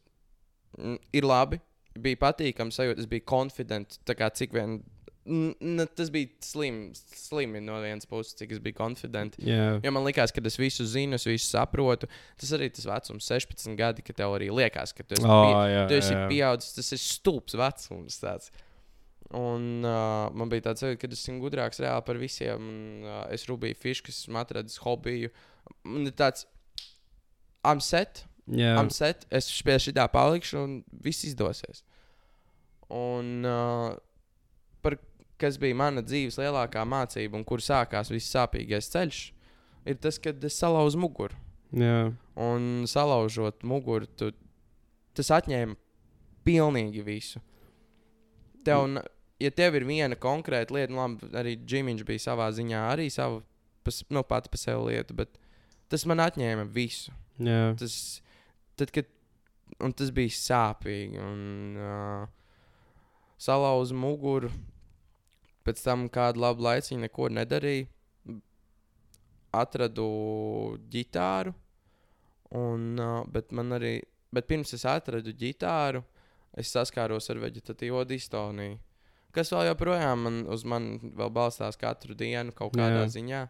mm, ir labi. bija patīkami sajūta, es biju konfidents, cik vien. N, n, tas bija slim, slimi no vienas puses, cik es biju konfidents. Jā, Jo man liekas, ka es visu zinu, es visu saprotu. Tas arī tas vecums, 16 gadi, ka tev arī liekas, ka tu esi, oh, pie, jā, tu esi jā. pieaudzis. Tas ir stulbs vecums. Tāds. Un uh, man bija tāds ka es esmu gudrāks reāli par visiem. Un, uh, es rūpēju fiškas, esmu atradis hobiju. Man ir tāds, I'm set, jā. I'm set. Es pie šitā palikšu, un viss izdosies. Un uh, kas bija mana dzīves lielākā mācība, un kur sākās viss sāpīgais ceļš, ir tas, kad es salauzu muguru. jā. Un salaužot muguru, tu, tas atņēma pilnīgi visu. Tev, n- ja tev ir viena konkrēta lieta, nu, labi, arī Džimiņš bija savā ziņā, arī savu, pas, nu, pati par sevi lietu, bet tas man atņēma visu. jā. Tas, tad, kad, tas bija sāpīgi, un uh, salauza muguru, pēc tam kādu labu laiciņu neko nedarīju. Atradu ģitāru, un, uh, bet man arī, bet pirms es atradu ģitāru, es saskāros ar veģetatīvo distoniju. Kas vēl joprojām man, uz mani balstās katru dienu kaut kādā Jā. ziņā.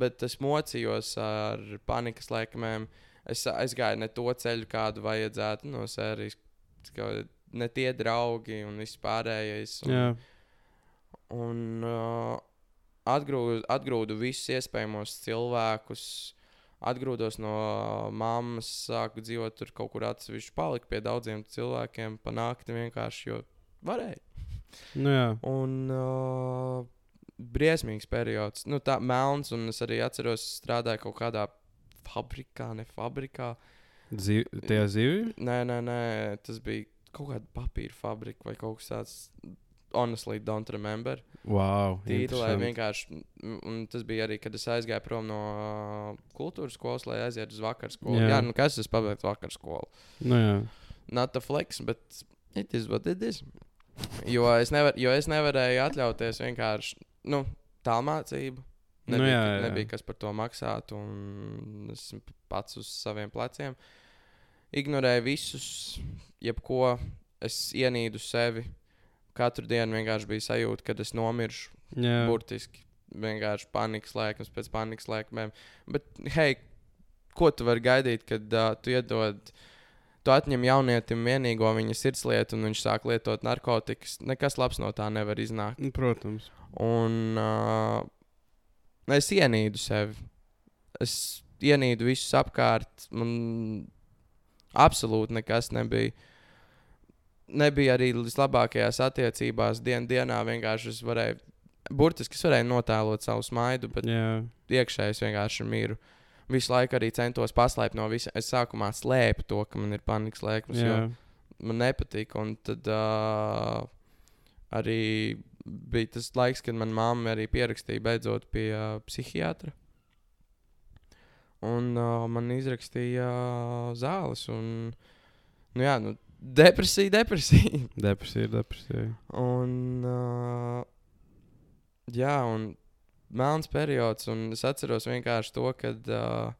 Bet es mocījos ar panikas laikmēm. Es aizgāju ne to ceļu, kādu vajadzētu no sērijas. Ne tie draugi un viss pārējais. Un, jā. Un uh, atgrūdu, atgrūdu visus iespējamos cilvēkus. Atgrūdos no mammas, sāku dzīvot tur kaut kur atsevišķi, paliku pie daudziem cilvēkiem, panākt vienkārši, jo varēja. Nu, jā. Un uh, briesmīgs periods. Nu, tā melns, un es arī atceros, strādāju kaut kādā fabrikā, ne fabrikā. Zi tie zivji? Nē, nē, nē, tas bija kaut kāda papīra fabrika vai kaut kas tāds. Honestly, don't remember. Wow. Tīri, lai vienkārši. Un tas bija arī, kad es aizgāju prom no uh, kultūras skolas, lai aizietu uz vakaru skolu. Jā. Jā, nu kas es pabeidzu vakaru skolu? Nu, jā. Not a flex, bet it is what it is. Jo es, nevar, jo es nevarēju atļauties vienkārši nu, tālmācību. Nu, Nebija, jā, jā. nebija kas par to maksāt, un es pats uz saviem pleciem. Ignorēju visus, jebko. Es ienīdu sevi. Katru dienu vienkārši bija sajūta, ka es nomiršu. jā. Burtiski vienkārši panikas lēkmes pēc panikas lēkmēm. Bet, hei, ko tu vari gaidīt, kad uh, tu iedod, tu atņem jaunietim vienīgo viņa sirdslietu, un viņš sāk lietot narkotikas? Nekas labs no tā nevar iznākt. Nu, Protams. Un uh, es ienīdu sevi. Es ienīdu visus apkārt. Man absolūti nekas nebija. Nebija arī vislabākajās attiecībās. Dien, dienā vienkārši es varēju, burtiski es varēju notēlot savu smaidu, bet Jā. iekšēji es vienkārši miru. Visu laiku arī centos paslēpt no visa. Es sākumā slēpu to, ka man ir panikas lēkmes, jo Jā. man nepatika. Un tad uh, arī bija tas laiks, kad manā mamma arī pierakstīja beidzot pie uh, psihiatra. Un uh, man izrakstīja uh, zāles. Un, nu, jā, nu, depresija, depresija. Depresija, depresija. un, uh, jā, un melns periods. Un es atceros vienkārši to, ka. Uh,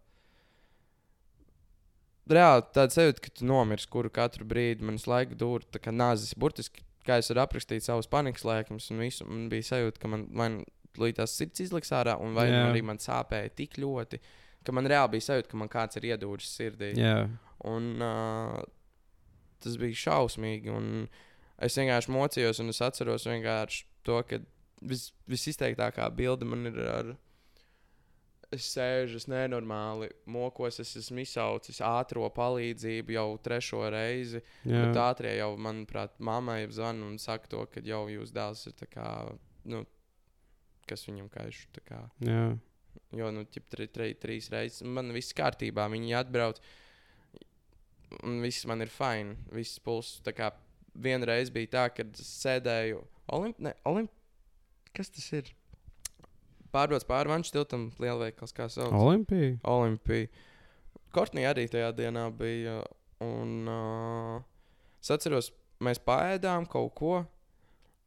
Reāli tāda sajūta, ka tu nomirsti kuru katru brīdi. Man visu laiku dūri tā kā nāzis. Burtiski, kā es varu aprakstīt savus panikas lēkmes, un visu, man bija sajūta, ka man vai nu līdz tās sirds izliks ārā, un vai nu Jā. arī man sāpēja tik ļoti, ka man reāli bija sajūta, ka man kāds ir iedūris sirdī. Jā. Un uh, tas bija šausmīgi. Un es vienkārši mocījos, un es atceros to, ka vis, visizteiktākā bilde man ir ar. Es sēžu, es nenormāli mokos, es esmu izsaucis ātrā palīdzību jau trešo reizi. Jā. Bet ātrie jau, manuprāt, mammai zvana un saka to, ka jau jūs dēls ir tā kā, nu, kas viņam kaiš. tā kā. Jā. Jo, nu, ķip, tri, tri, trīs reizes man viss kārtībā. Viņi atbrauc, un viss man ir fini. Viss pulss. Tā kā vienreiz bija tā, kad es sēdēju Olimp... Ne, Olimp... Kas tas ir? Pārbrauc pāri Vanču tiltam, lielveikals, kā sauc. Olimpija. Olimpija. Kortnī arī tajā dienā bija. Un uh, es atceros, mēs pāēdām kaut ko.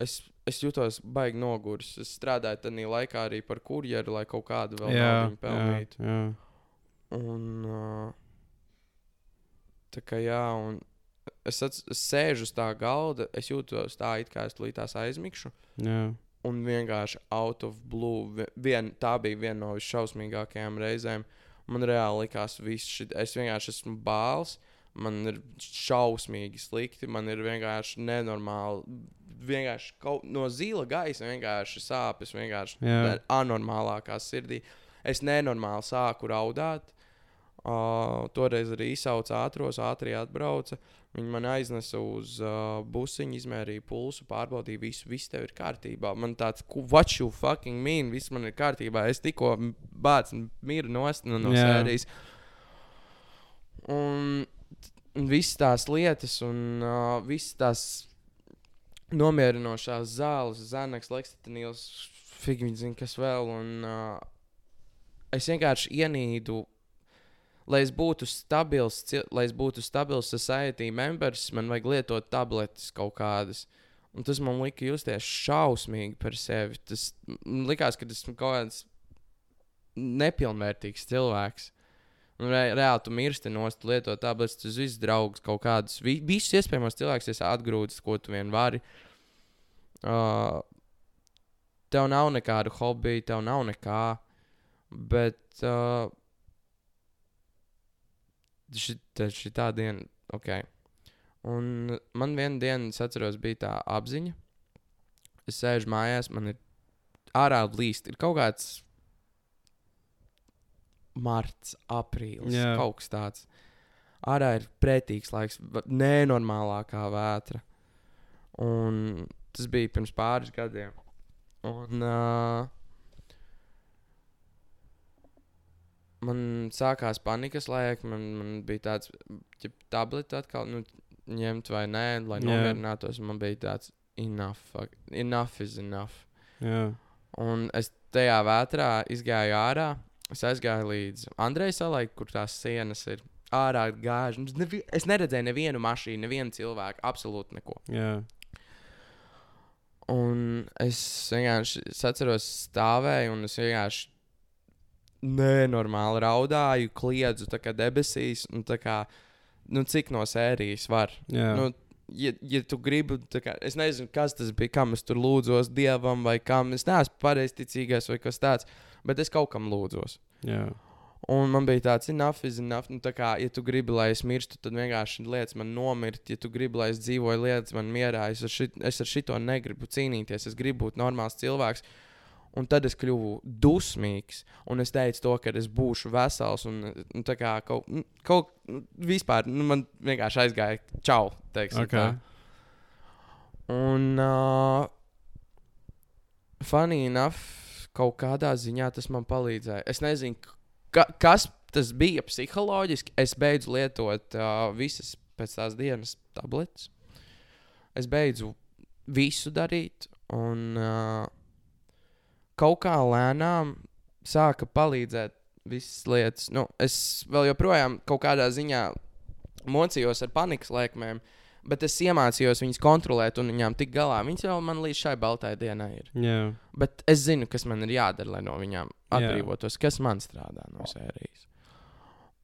Es, es jutos baigi noguris. Es strādāju tajā laikā arī par kurjeru, lai kaut kādu vēl Jā. naudu Jā. pelnītu. Jā. Un uh, tā kā jā, un es, ats, es sēžu uz tā galda, es jūtos tā, it kā es tulītās aizmigšu. Jā. Un vienkārši out of blue. vi- Vien, tā bija viena no visšausmīgākajām reizēm. Man reāli likās, ka es vienkārši esmu bāls. Man ir šausmīgi slikti. Man ir vienkārši nenormāli. Vienkārši kaut no zila gaisa vienkārši sāpes. Vienkārši anormālākā sirdī. Es nenormāli sāku raudāt. Uh, toreiz arī izsauca ātros, ātri atbrauca. Viņi man aiznesa uz uh, busiņu, izmērīja pulsu, pārbaudīja, visu, viss tev ir kārtībā. Man tāds, "Ku- what you fucking mean, viss man ir kārtībā. Es tikko bācu miru nost no, no Jā. sērijas. Un, visas tās lietas, un uh, visas tās nomierinošās zāles, zanaks, lekstitīns, figūri, zina, kas vēl. Un, uh, es vienkārši ienīdu lai es būtu stabils, lai es būtu stabils society members, man vajag lietot tabletes kaut kādas. Un tas man lika justies šausmīgi par sevi. Tas likās, ka esmu kaut kāds nepilnvērtīgs cilvēks. Un re, reāli tu mirsti nost, lietot tabletes, tu visus draugus kaut kādus, vi, visus iespējamos cilvēkus esi atgrūdis, ko tu vien vari. Uh, tev nav nekādu hobiju, tev nav nekā. Bet uh, šitā, šitā diena, ok. Un man vienā dienā, es atceros, bija tā apziņa. Es sēžu mājās, man ir ārā līst. Ir kaut kāds marts, aprīlis, Jā. kaut kas tāds. Ārā ir pretīgs laiks, nenormālākā vētra. Un tas bija pirms pāris gadiem. Un, uh, man sākās panikas laika. Man, man bija tāds, ja tablets atkal nu, ņemt vai nē, lai Jā. nomierinātos. Man bija tāds, enough, fuck, enough is enough. Jā. Un es tajā vētrā izgāju ārā. Es aizgāju līdz Andrejai salai, kur tās sienas ir ārā gājušas. Nu, Nevi, es neredzēju nevienu mašīnu, nevienu cilvēku, absolūti neko. Jā. Un es vienkārši es atceros, stāvēju un es vienkārši nenormāli raudāju, kliedzu kā debesīs. Un tā kā, nu, cik no sērijas var? Jā. Nu, ja, ja tu gribi, kā, es nezinu, kas tas bija, kam es tur lūdzos dievam, vai kam es neesmu pareizticīgais vai kas tāds, bet es kaut kam lūdzos. Jā. Un man bija tāds, enough is enough. Nu, tā kā, ja tu gribi, lai es mirstu, tad vienkārši liec man nomirt. Ja tu gribi, lai es dzīvoju, liec man mierā. Es ar, šit, es ar šito negribu cīnīties. Es gribu būt normāls cilvēks. Un tad es kļuvu dusmīgs. Un es teicu, to, ka es būšu vesels. Un, un tā kā kaut, nu, kaut nu, vispār nu, man vienkārši aizgāja čau. teiksim Okay. tā. Un, uh, funny enough, kaut kādā ziņā tas man palīdzēja. Es nezinu, ka, kas tas bija psiholoģiski. Es beidzu lietot uh, visas pēc tās dienas tabletes. Es beidzu visu darīt, un uh, kaut kā lēnām sāka palīdzēt visas lietas. Nu, es vēl joprojām kaut kādā ziņā mocījos ar panikas lēkmēm, bet es iemācījos viņas kontrolēt un viņām tikt galā. Viņas jau man līdz šai baltai dienai ir. Jā. Bet es zinu, kas man ir jādara, lai no viņām atbrīvotos, kas man strādā no sērijas.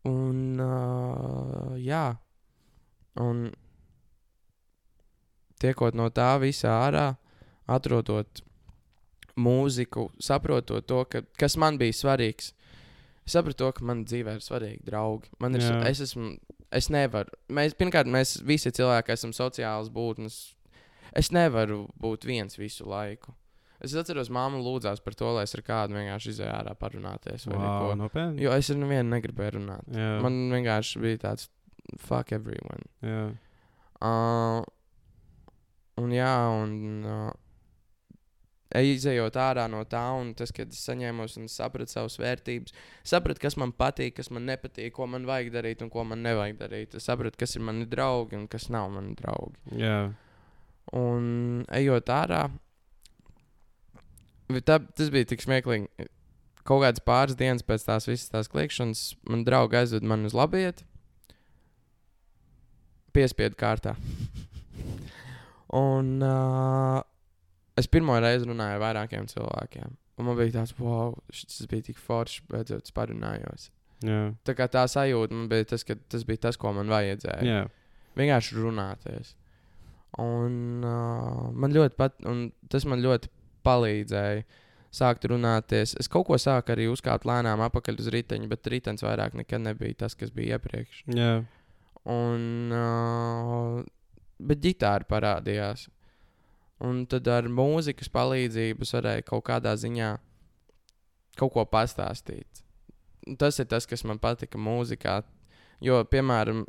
Un, uh, jā, un tiekot no tā visa ārā, atrodot mūziku, saprotot to, ka, kas man bija svarīgs. Es sapratu, to, ka man dzīvē ir svarīgi draugi. Man ir, s- es esmu, es nevaru. Mēs, pirmkārt, mēs visi cilvēki esam sociāls būtnes. Es nevaru būt viens visu laiku. Es atceros, māma lūdzās par to, lai es ar kādu vienkārši izēju ārā parunāties. vai Wow, nopietni. Jo es ar nevienu negribēju runāt. Jā. Man vienkārši bija tāds, fuck everyone. Jā. Uh, un jā, un uh, izējot ārā no tā, un tas, kad es saņēmu un sapratu savas vērtības, sapratu, kas man patīk, kas man nepatīk, ko man vajag darīt un ko man nevajag darīt. Es sapratu, kas ir mani draugi un kas nav mani draugi. Jā. Un ejot ārā, tā, tas bija tik smieklīgi. Kaut kādas pāris dienas pēc tās visas tās kliēšanas, man draugi aizved mani uz labieti. Piespiedu kārtā. un uh, es pirmo reizi runāju ar vairākiem cilvēkiem. Un man bija tāds, wow, šis bija tik forši, beidzot, parunājos. Jā. Tā kā tā sajūta man bija tas, ka tas bija tas, ko man vajadzēja. Jā. vienkārši runāties. Un, uh, man ļoti pat, un tas man ļoti palīdzēja sākt runāties. Es kaut ko sāku arī uzkāpt lēnām apakaļ uz riteņa, bet ritenis vairāk nekad nebija tas, kas bija iepriekš. Jā, Un, uh, bet ģitāra parādījās. Un tad ar mūzikas palīdzību es varēju kaut kādā ziņā kaut ko pastāstīt. Tas ir tas, kas man patika mūzikā. Jo, piemēram,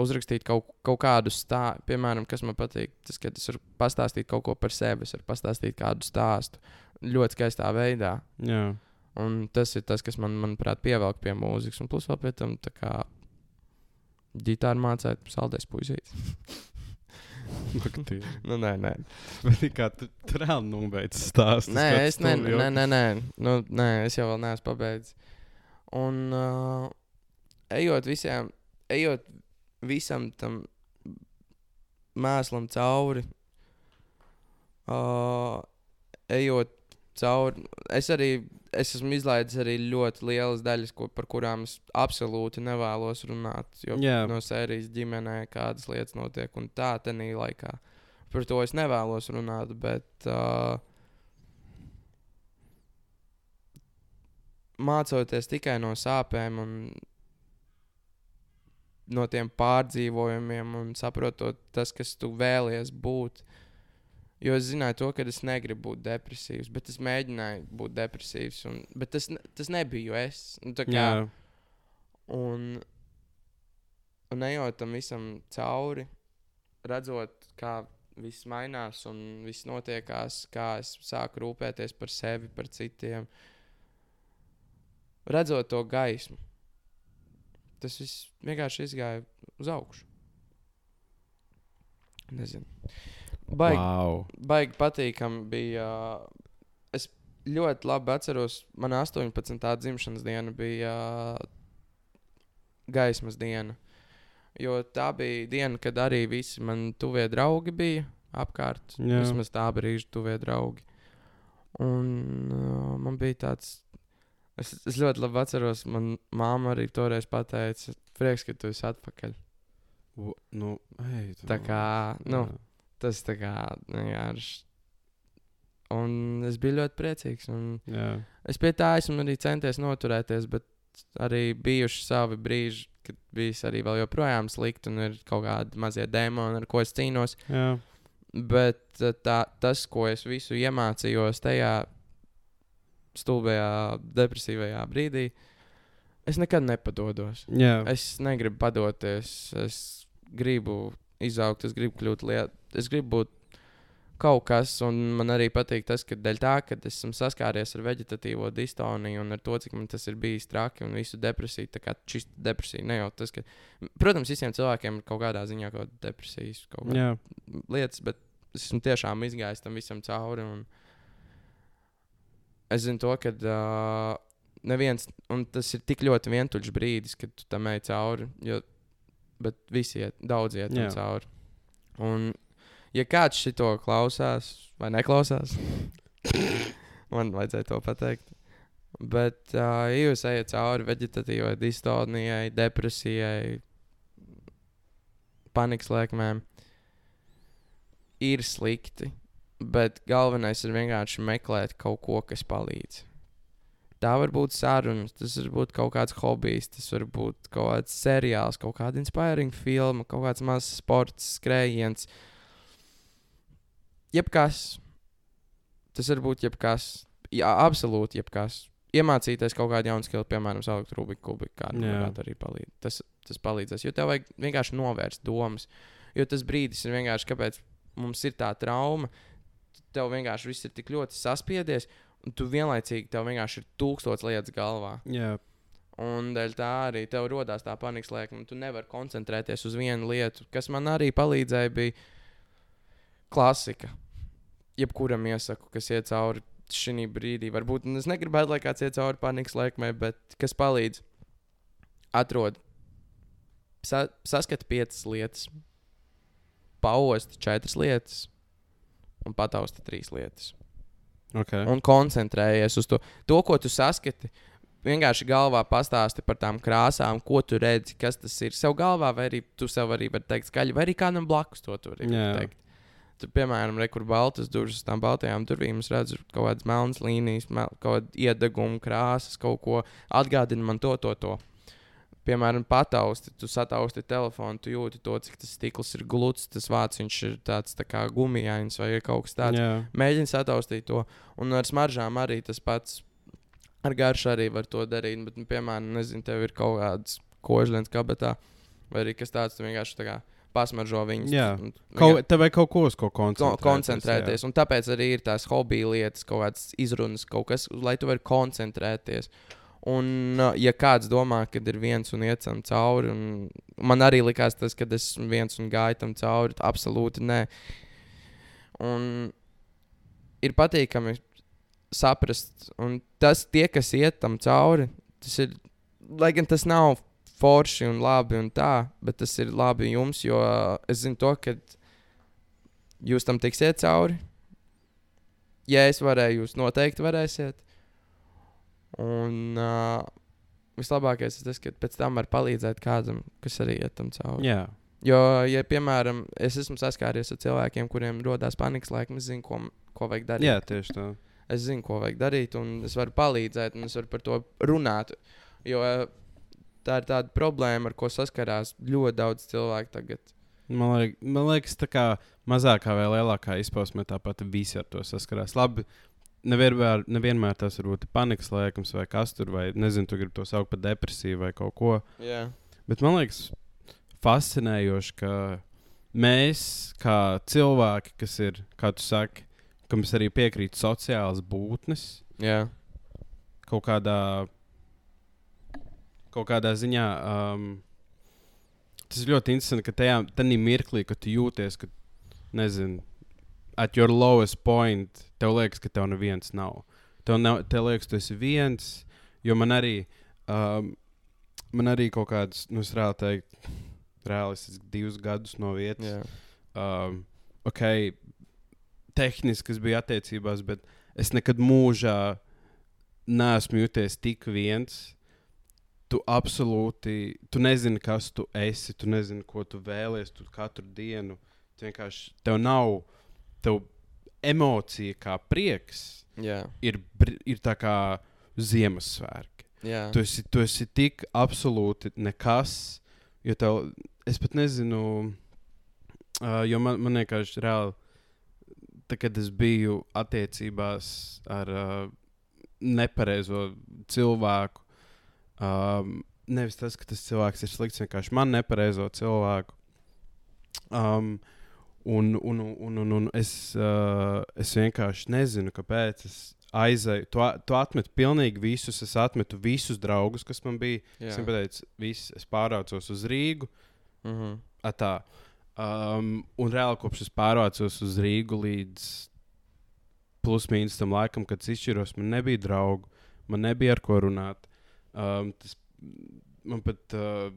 uzrakstīt kaut, kaut kādu stāstu, piemēram, kas man patīk, tas, ka es varu pastāstīt kaut ko par sevi, es varu pastāstīt kādu stāstu ļoti skaistā veidā. jā. Un tas ir tas, kas man, manuprāt, pievelk pie mūzikas. Un plus vēl pie tam, tā kā ģitāra mācīt, saldēs puisīt. Nu, nē, nē. Bet kā tu, tu reāli nobeidz stāstu? Nē, es ne, nē, nē, nē. Nu, nē, es jau vēl neesmu pabeidzis. Un uh, ejot visiem, ejot visam tam mēslam cauri, uh, ejot cauri, es arī es esmu izlaidis arī ļoti lielas daļas, ko, par kurām es absolūti nevēlos runāt. Jo Jā. no sērijas ģimenē kādas lietas notiek, un tā tenī laikā. Par to es nevēlos runāt, bet uh, mācoties tikai no sāpēm un no tiem pārdzīvojumiem un saprotot tas, kas tu vēlies būt. Jo es zināju to, ka es negribu būt depresīvs, bet es mēģināju būt depresīvs. Un, bet tas, ne- tas nebija es. Nu, kā, Jā, Un, un ejot tam visam cauri, redzot, kā viss mainās un viss notiekās, kā es sāku rūpēties par sevi, par citiem. Redzot to gaismu, tas viss vienkārši izgāja uz augšu. Nezinu. Baigi, wow. baigi patīkami bija. Es ļoti labi atceros, mana 18. dzimšanas diena bija uh, gaismas diena. Jo tā bija diena, kad arī visi mani tuvie draugi bija apkārt. Jā. Vismaz tā brīža tuvie draugi. Un uh, man bija tāds. Es, es ļoti labi atceros, man māma arī toreiz pateica, prieks, ka tu esi atpakaļ. U, nu, ej. Tā kā, nu, Jā. Tas tā kā vienkārši. Un es biju ļoti priecīgs. Es pie tā esmu arī centies noturēties, bet arī bijuši savi brīži, kad bijis arī vēl joprojām slikti un ir kaut kādi mazie demoni, ar ko es cīnos. Jā. Bet eh, tā, tas, ko es visu iemācījos tajā stulbajā, depresīvajā brīdī, es nekad nepadodos. Jā. Es negribu padoties. Es gribu izaugt, es gribu kļūt liet, es gribu būt kaut kas. Un man arī patīk tas, ka dēļ tā, ka esmu saskāries ar vegetatīvo distoniju un ar to, cik man tas ir bijis traki un visu depresiju. Tā kā šis depresija ne jau tas, ka, protams, visiem cilvēkiem ir kaut kādā ziņā kaut kāda depresijas, kaut kāda lietas, bet es esmu tiešām izgājis tam visam cauri. Un es zinu to, ka uh, neviens, un tas ir tik ļoti vientuļš brīdis, kad tu tam ej cauri. Jo, bet visi iet, daudz iet Jā. cauri. Un, ja kāds šito klausās vai neklausās, man vajadzēja to pateikt. Bet, uh, ja jūs ejat cauri vegetatīvai distonijai, depresijai, panikas lēkmēm, ir slikti. Bet galvenais ir vienkārši meklēt kaut ko, kas palīdz. Tā var būt saruna, tas var būt kaut kāds hobijs, tas var būt kaut kāds seriāls, kaut kāda inspirējoša filma, kaut kāds mazs sports, skrējiens. Jebkas. Tas var būt jebkas. Jā, absolūti jebkas. Iemācīties kaut kādu jaunu skilu, piemēram, salikt Rubiku kubiku, kā varētu arī palīdz. Tas, tas palīdzēs. Jo tev vajag vienkārši novērst domas. Jo tas brīdis ir vienkārši, kāpēc mums ir tā trauma. Tev vienkārši viss ir tik ļoti saspiedies, un tu vienlaicīgi tev vienkārši ir tūkstots lietas galvā. Jā. Un dēļ tā arī tev radās tā panikas lēkme. Tu nevari koncentrēties uz vienu lietu. Kas man arī palīdzēja, bija klasika. Jebkuram iesaku, kas iet cauri šī brīdī. Varbūt nu, es negribētu, lai kāds iet cauri panikas lēkmei, bet kas palīdz? Atrod, sa saskat piecas lietas, pausti četras lietas un patausti trīs lietas Okay. un koncentrējies uz to. To, ko tu saskati, vienkārši galvā pastāsti par tām krāsām, ko tu redzi, kas tas ir. Sev galvā, vai arī tu sev arī vari teikt skaļi, vai arī kādam blakus to tur ir. Jā. teikt. Tur, piemēram, re, kur baltas durvis, tām baltajām durvīm, es redzu kaut kādas melnas līnijas, mel, kaut kāda iedeguma, krāsas, kaut ko atgādina man to, to, to. Piemēram, patausti, tu satausti telefonu, tu jūti to, cik tas stikls ir gluds, tas vāciņš ir tāds tā kā gumijains vai kaut kas tāds. Jā. Mēģini sataustīt to. Un ar smaržām arī tas pats. Ar garšu arī var to darīt. Bet, nu, piemēram, nezinu, tev ir kaut kāds kožlens kabatā, vai arī kas tāds, tu vienkārši tā kā pasmaržo viņus. Jā. un- Kaut, tev vajag kaut ko uz ko ko- koncentrēties. koncentrēties. Un tāpēc arī ir tās hobija lietas, kaut kādas izrunas, kaut kas, lai tu varētu koncentrēties. Un, uh, ja kāds domā, ka ir viens un iet tam cauri, un man arī likās tas, ka es esmu viens un gāju tam cauri, absolūti nē. Un ir patīkami saprast, un tas, tie, kas iet tam cauri, tas ir, lai gan tas nav forši un labi un tā, bet tas ir labi jums, jo es zinu to, ka jūs tam tiksiet cauri. Ja es varēju, jūs noteikti varēsiet. Un uh, vislabākais ir tas, ka pēc tam var palīdzēt kādam, kas arī iet tam cauri. Jā. Jo, ja, piemēram, es esmu saskāries ar cilvēkiem, kuriem rodas panikas laikam, es zinu, ko, ko vajag darīt. Jā, tieši tā. Es zinu, ko vajag darīt, un es varu palīdzēt, un es varu par to runāt. Jo tā ir tāda problēma, ar ko saskarās ļoti daudz cilvēku tagad. Man, liek, man liekas, tā kā mazākā vai lielākā izpausmē tāpat visi ar to saskarās. Labi, nevienmēr, nevienmēr tas būt panikas lēkums vai kas tur, vai nezinu, tu gribi to saukt par depresiju vai kaut ko. Jā, Bet man liekas, fascinējoši, ka mēs, kā cilvēki, kas ir, kā tu saki, kam arī piekrītu, sociāls būtnes, jā, kaut kādā, kaut kādā ziņā. Um, tas ir ļoti interesanti, ka tajā mirklī, kad tu jūties, ka, nezinu, at your lowest point, tev liekas, ka tev neviens nav. Tev, nav, tev liekas, tu esi viens, jo man arī, um, man arī kaut kāds, nu, es reāli teiktu, reāli es esmu divus gadus no vietas jā. um, ok, tehniski es biju attiecībās, bet es nekad mūžā neesmu jūties tik viens. Tu absolūti, tu nezini, kas tu esi, tu nezini, ko tu vēlies, tu katru dienu. Vienkārši, tev nav, tev emocija kā prieks jā. ir, ir tā kā Ziemassvētki. Tu esi, tu esi tik absolūti nekas, jo tev, es pat nezinu, uh, jo man, man vienkārši reāli, tā, kad es biju attiecībās ar uh, nepareizo cilvēku, um, nevis tas, ka tas cilvēks ir slikts, vienkārši man nepareizo cilvēku. Um, un, un, un, un, un es, uh, es vienkārši nezinu, kāpēc es aizēju. Tu, tu atmeti pilnīgi visus, es atmetu visus draugus, kas man bija. jā. Es viņam pateicu, viss, es pārvācos uz Rīgu. Mhm. a, Tā. Um, un reāli kopš es pārvācos uz Rīgu līdz plus mīnus tam laikam, kad es izšķiros, man nebija draugu, man nebija ar ko runāt. Um, tas, man pat uh,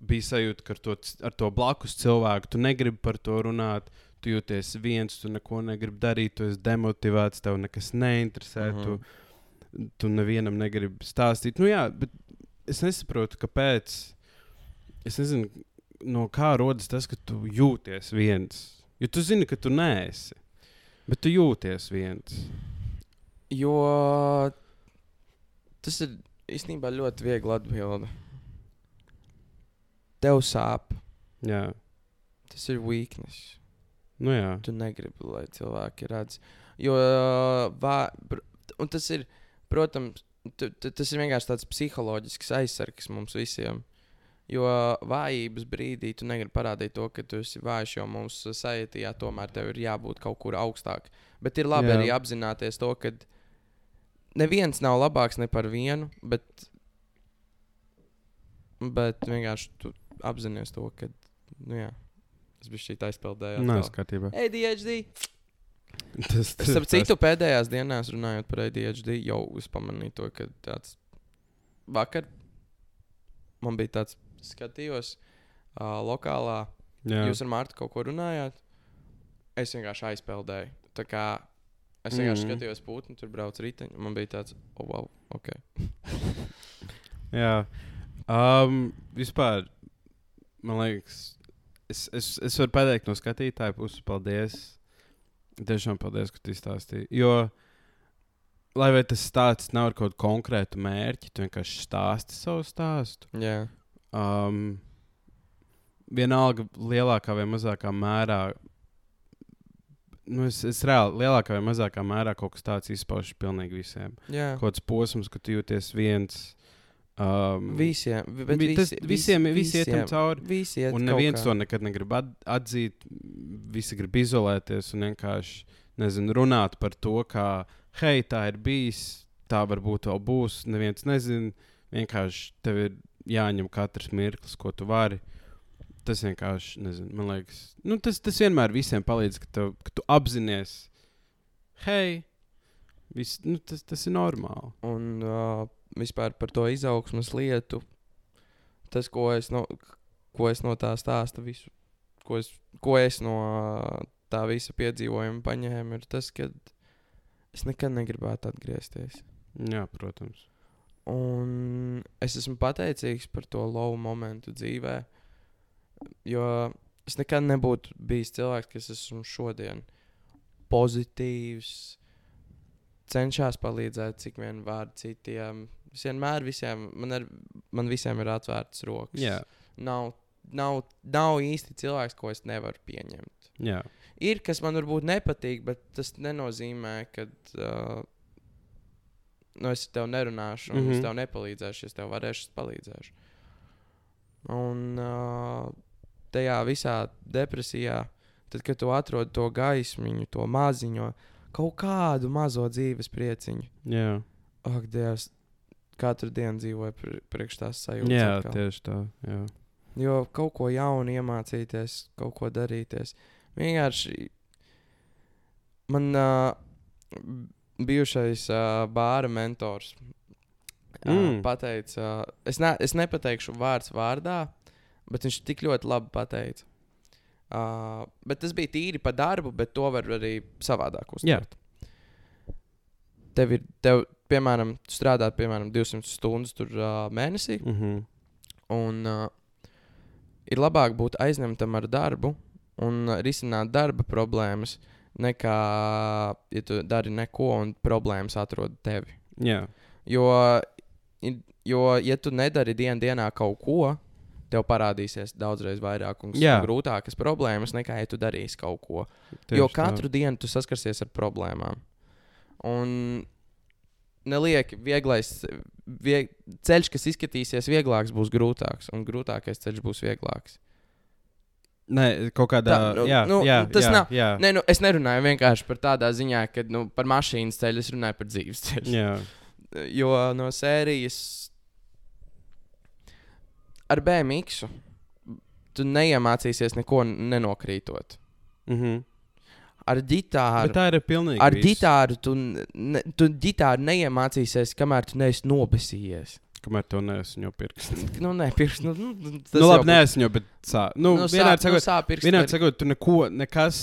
bija sajūta, ka ar to, ar to blakus cilvēku tu negribi par to runāt. Tu jūties viens, tu neko negribi darīt, tu esi demotivēts, tev nekas neinteresē. Mhm. Tu, tu nevienam negribi stāstīt. Nu, jā, bet es nesaprotu, kāpēc. Es nezinu, no kā rodas tas, ka tu jūties viens. Jo tu zini, ka tu neesi. Bet tu jūties viens. Jo tas ir īstenībā ļoti viegli atbildēt. Tev sāp, Jā, tas ir weakness. nu jā. Tu negribi, lai cilvēki redz. Jo, vā, tas ir, protams, tu, tu, tas ir vienkārši tāds psiholoģisks aizsargs mums visiem. Jo vājības brīdī tu negribi parādīt to, ka tu esi vājš, jo mums sajūtījā tomēr tev ir jābūt kaut kur augstāk. Bet ir labi. Jā. arī apzināties to, ka neviens nav labāks ne par vienu, bet, bet vienkārši tu apzināties to, ka, nu jā, es biju šī aizpildēju. Nē, skatībā. ADHD. Tas, Es Starp citu, pēdējās dienās runājot par ADHD, jau es pamanīju to, ka tāds vakar man bija tāds skatījos uh, lokālā. Jā, Jūs ar Mārtu kaut ko runājāt? Es vienkārši aizpildēju. Tā kā Es vienkārši Mhm. skatījos putnu, tur brauc riteņi. un Man bija tāds, oh, wow, ok. Jā, um, vispār man liekas, es, es, es varu pateikt no skatītāja puses, paldies. Tiešām paldies, ka tu izstāstīji. Jo, lai vai tas stāsts nav ar kaut kādu konkrētu mērķi, tu vienkārši stāsti savu stāstu. Jā, Um, vienalga, lielākā vai mazākā mērā. Nu, es, es reāli lielākā vai mazākā mērā kaut kas tāds izpaužas pilnīgi visiem. jā. Kaut kāds posms, ka tu jūties viens. Um, Visiem, vi- bet Vi- tas visi, visiem- vis- visi iet visiem- cauri, Visi iet Un neviens to nekad negrib at atzīt. Visi grib izolēties un vienkārši nezinu, runāt par to, kā, hei, tā ir bijis, tā varbūt vēl būs. Neviens nezina. Vienkārši tev ir jāņem katrs mirklis, ko tu vari. Tas vienkārši, nezinu, man liekas, nu, tas, tas vienmēr visiem palīdz, ka, tev, ka tu apzinājies, hei, nu, tas, tas ir normāli. Un uh, vispār par to izaugsmas lietu, tas, ko es no, ko es no tā stāsta, visu, ko es, ko es no tā visa piedzīvojuma paņēmu, ir tas, ka es nekad negribētu atgriezties. Jā, protams. Un es esmu pateicīgs par to low momentu dzīvē, jo es nekad nebūtu bijis cilvēks, kas esmu šodien pozitīvs, cenšas palīdzēt, cik vien var citiem. Es vienmēr visiem, man, ar, man visiem ir atvērtas rokas. Jā, Nav, nav, nav īsti cilvēks, ko es nevaru pieņemt. jā. Ir, kas man varbūt nepatīk, bet tas nenozīmē, ka uh, nu, es tev nerunāšu, un mm Mhm. -hmm. es tev nepalīdzēšu. Es tev varēšu, es palīdzēšu. Un uh, tajā visā depresijā, tad, kad tu atrod to gaismiņu, to maziņo, kaut kādu mazo dzīves prieciņu, jā. ak, Dievs, katru dienu dzīvoju pr priekš tās sajūtas. Jā, atkal. tieši tā. Jā. Jo kaut ko jaunu iemācīties, kaut ko darīties. Vienkārši man uh, bijušais uh, bāra mentors uh, Mm. pateica, uh, es, ne, es nepateikšu vārds vārdā, bet viņš tik ļoti labi pateica. Uh, bet tas bija tīri par darbu, bet to var arī savādāk uztvert. Tev ir, tev, piemēram, tu strādā piemēram 200 stundas tur, uh, mēnesī. Mm -hmm. Un uh, ir labāk būt aizņemtam ar darbu un uh, risināt darba problēmas, nekā, ja tu dari neko un problēmas atrod tevi. Jā, Jo, jo ja tu nedari dienas dienā kaut ko, tev parādīsies daudzreiz vairāk un Jā. grūtākas problēmas, nekā ja tu darīsi kaut ko. tieši Jo tā. katru dienu tu saskarsies ar problēmām. Un nelieki vieglais, vieg, ceļš, kas izskatīsies vieglāks, būs grūtāks, un grūtākais ceļš būs vieglāks. Nē, kaut kādā Tā, nu, jā, nu, jā, tas jā, nav- Jā, Nē, nu, es nerunāju vienkārši par tādā ziņā, ka nu, par mašīnas ceļu es runāju par dzīves ceļu. jā. Jo no sērijas ar BMX tu neiemācīsies neko nenokrītot. Mm -hmm. Ar ģitāru. Bet tā ir pilnīgi. Ar viss. ģitāru tu, ne, tu ģitāru neiemācīsies, kamēr tu neesi nobesījies. Kamēr to neesmu jau pirksts. Nu, nē, pirks, nu, nu, Nu, labi, jau, bet sā. Nu, Nu, vienādi nu, sakot, sāp pirksti vienādi var- sakot, tu neko, nekas,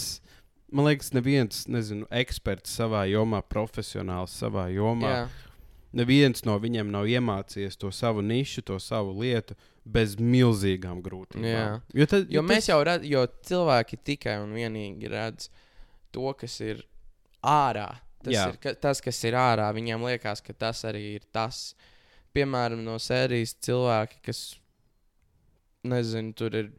man liekas, neviens, nezinu, eksperts savā jomā, profesionāls savā jomā. Jā, Neviens no viņiem nav iemācījies to savu nišu, to savu lietu bez milzīgām grūtībām. Jā. Jo, tad, jo tas- mēs jau redzam, jo cilvēki tikai un vienīgi redz to, kas ir ārā. Tas, Jā. ir, ka, tas, kas ir ārā, viņiem liekas, ka tas arī ir tas. Piemēram, no sērijas cilvēki, kas, nezinu, tur ir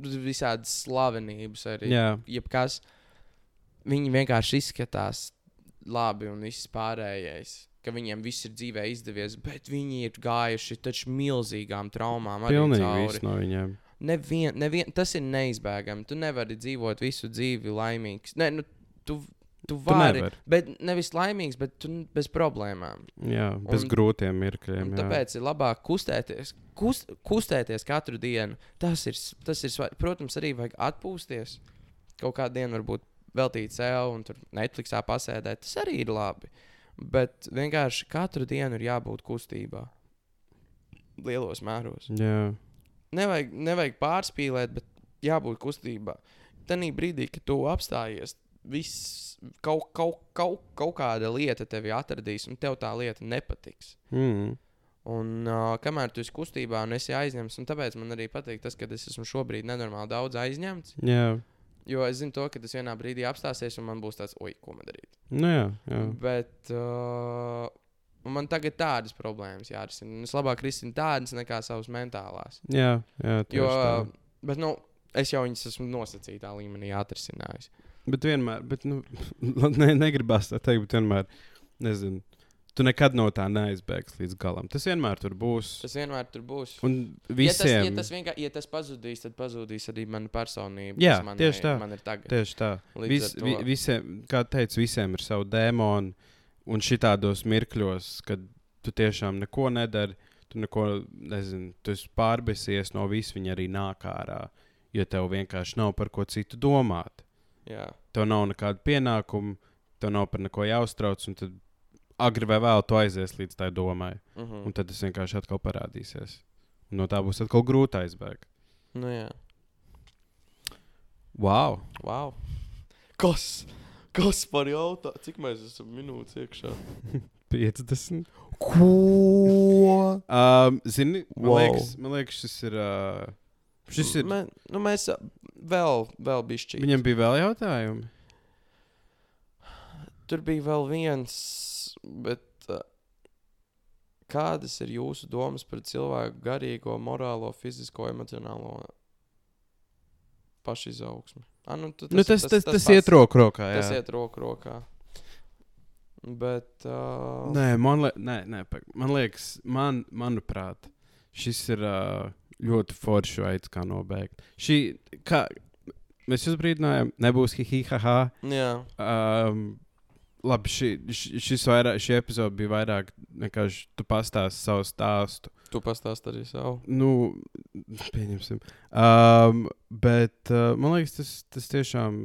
visādas slavenības arī. Jā, jebkas, viņi vienkārši izskatās labi un viss pārējais. Ka viņiem viss ir dzīvē izdevies, bet viņi ir gājuši taču milzīgām traumām. arī pilnīgi viss no viņiem. Nevien, nevien, tas ir neizbēgami. Tu nevari dzīvot visu dzīvi laimīgs. Nē, nu, tu, tu Tu vari. nevari. bet nevis laimīgs, bet tu bez problēmām. Jā, bez Un- grūtiem mirkļiem. Tāpēc ir labāk kustēties. Kust, kustēties katru dienu. Tas ir, tas ir svarīgi. Protams, arī vajag atpūsties. Kaut kādu dienu varbūt veltīt sev un tur Netflixā pasēdēt. Tas arī ir labi. Bet vienkārši katru dienu ir jābūt kustībā. Lielos mēros. Jā, Nevajag, nevajag pārspīlēt, bet jābūt kustībā. Tanī brīdī, kad tu apstājies, viss, kaut, kaut, kaut, kaut kāda lieta tevi atradīs, un tev tā lieta nepatiks. Mm. Un uh, kamēr tu esi kustībā un esi aizņemts, un tāpēc man arī patīk tas, ka es esmu šobrīd nenormāli daudz aizņemts. Jā, Jo es zinu, to, ka tas vienā brīdī apstāsies, un man būs tāds, oi, ko man darīt. nu jā. jā. Bet uh, man tagad tādas problēmas jārisina. Un Es labāk risinu tādas nekā savas mentālās. jā, jā Jo, tā. bet, nu, es jau viņas esmu nosacītā līmenī atrisinājis. Bet vienmēr, bet, nu, ne, negribas tā teikt, bet vienmēr, nezinu, tu nekad no tā neaizbēgsi līdz galam. Tas vienmēr tur būs. Tas vienmēr tur būs. Un Ja tas, visiem. ja tas vienkārši ja tas pazudīs, tad pazudīs arī mana personība. Jā, man, tieši tā. Man ir tagad. Tieši tā. Vis, vi, visiem, kā teicu, visiem ir savi dēmoni. Un šitādos mirkļos, kad tu tiešām neko nedari, tu neko nezini, tu esi pārbēsies no vis, viņa arī nāk ārā. Jo tev vienkārši nav par ko citu domāt. Jā, Tev nav nekāda pienākuma, tev nav par neko jāuztrauc. Un tad agri vai vēl tu aizies līdz tai domai. mhm. Un tad tas vienkārši atkal parādīsies. Un no tā būs atkal grūti aizbēgt. nu, jā. Wow! Wow. Kas? Kas par jautājumu? Cik mēs esam minūtes iekšā? 50. Ko? Um, zini, man, Wow. liekas, man liekas, šis ir. Uh, šis ir Mē, nu, mēs ā, vēl, vēl bišķi. viņam bija vēl jautājumi. Tur bija vēl viens, bet uh, kādas ir jūsu domas par cilvēku garīgo, morālo, fizisko, emocionālo pašizaugsmi? Ah, nu, tu, Tas, nu, tas, tas, tas, tas, pats. iet roku rokā. Jā. Tas iet roku rokā. Bet. Uh, Nē, man, li nē, nē, man liekas, man, manuprāt, šis ir uh, ļoti foršs veids, kā nobeigt. Šī, kā, mēs jūs brīdinājām, nebūs hihihaha. Jā, Um, labi, šī, š- šis vairāk, šī epizode bija vairāk vienkārši tu pastāsti savu stāstu. tu pastāsti arī savu. Nu, pieņemsim. Um, bet uh, man liekas, tas, tas tiešām.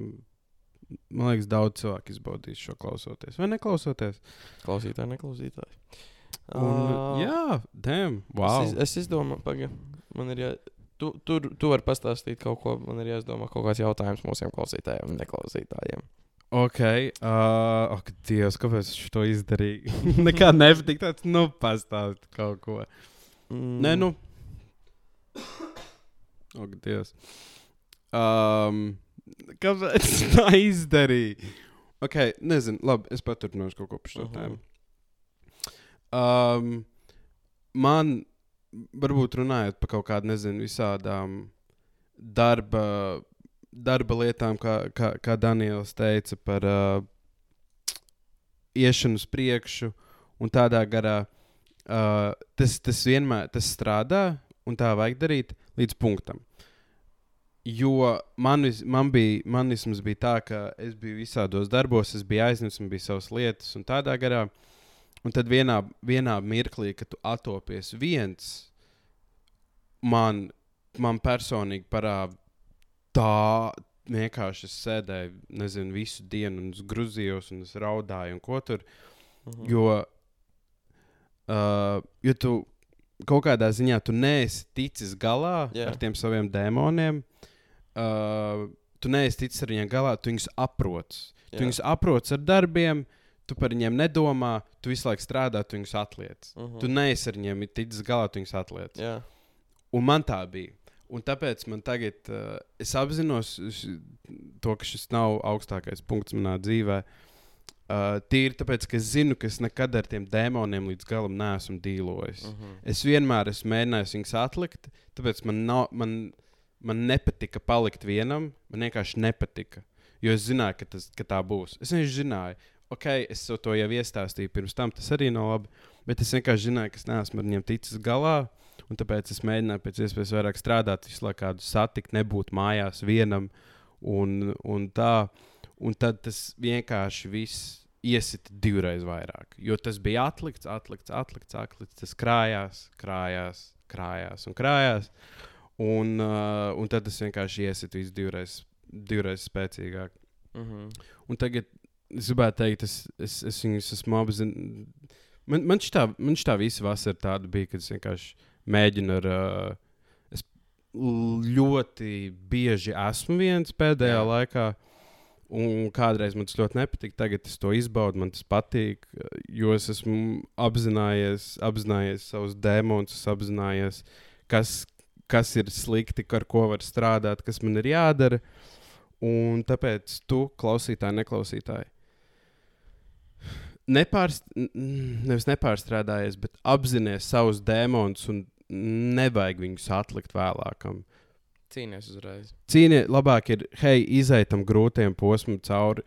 Man liekas, daudz cilvēku izbaudīs šo klausoties. Vai neklausoties? Klausītāji, neklausītāji. Un, Ā, jā, damn, wow. Es, iz, es izdomāju, pagaidi. Man ir jā. Tu, tu, tu vari pastāstīt kaut ko. Man ir jāizdomā kaut kāds jautājums mūsu klausītājiem un neklausītājiem. Ok, uh, ak, Dievs, kāpēc es to izdarīju? Nekā nepatīk tāds, nu, pastāstīt kaut ko. Mm. Nē, nu. Ak, Dievs. Um, kāpēc tā izdarīja? Ok, nezinu, labi, es paturpināšu kaut ko par šo Mhm. tēmu. Um, man, varbūt runājot par kaut kādām, nezinu, visādām darba, darba lietām, kā, kā, kā Daniels teica par uh, iešanu uz priekšu un tādā garā. Uh, tas, tas vienmēr tas strādā, un tā vajag darīt līdz punktam. Jo man, vis- man bija, man vismaz bija tā, ka es biju visādos darbos, es biju aizņemts, man bija savas lietas, un tādā garā. Un tad vienā, vienā mirklī, kad tu atopies viens, man, man personīgi parāda tā, vienkārši sēdēju, nezinu, visu dienu, un es grūzījos, un es raudāju, un ko tur. Mhm. Jo, uh, jo tu kaut kādā ziņā tu neesi ticis galā yeah. ar tiem saviem dēmoniem. Uh, tu neesi ticis ar viņiem galā, tu viņus aproti. Tu Jā. viņus aproti ar darbiem, tu par viņiem nedomā, tu visu laiku strādā, tu viņus atliec. Mhm. Tu neesi ar viņiem ticis galā, tu viņus atliec. Jā. Un man tā bija. Un tāpēc man tagad, uh, es apzinos š, to, ka šis nav augstākais punkts manā dzīvē. Uh, tīri tāpēc, ka es zinu, ka es nekad ar tiem dēmoniem līdz galam neesmu dīlojis. Uh. Mhm. Es vienmēr esmu mēģinājis viņus atlikt, tāpēc man, nav, man, man nepatika palikt vienam. Man vienkārši nepatika. Jo es zināju, ka, tas, ka tā būs. Es vienkārši zināju, ok, es to jau iestāstīju pirms tam, tas arī nav labi. Bet es vienkārši zināju, ka es neesmu ar viņiem ticis galā. Un tāpēc es mēģināju pēc iespējas vairāk strādāt, visu laiku kādu satikt, nebūt mājās vienam. Un, un, tā, un tad tas vienkārši viss iesita divreiz vairāk. Jo tas bija atlikts, atlikts, atlikts, atlikts. Tas krājās, krājās, krājās un krājās. Un, uh, un tad tas vienkārši iesita visu divreiz, divreiz spēcīgāk. Mhm. Un tagad es gribētu teikt, es, es, es viņus esmu apzināts. Man, man man šitā visa vasara bija, kad es vienkārši mēģinu ar. Uh, es ļoti bieži esmu viens pēdējā Jā. Laikā. Un kādreiz man tas ļoti nepatika, tagad es to izbaudu, man tas patīk, jo es esmu apzinājies, apzinājies savus dēmonus, es apzinājies, kas, kas ir slikti, ar ko var strādāt, kas man ir jādara. Un tāpēc tu, klausītāji, neklausītāji, nepārst, nevis nepārstrādājies, bet apzinājies savus dēmonus un nevajag viņus atlikt vēlākam. Cīnīties uzreiz. Cīniet, labāk ir, hei, izaitam grūtiem posmam cauri,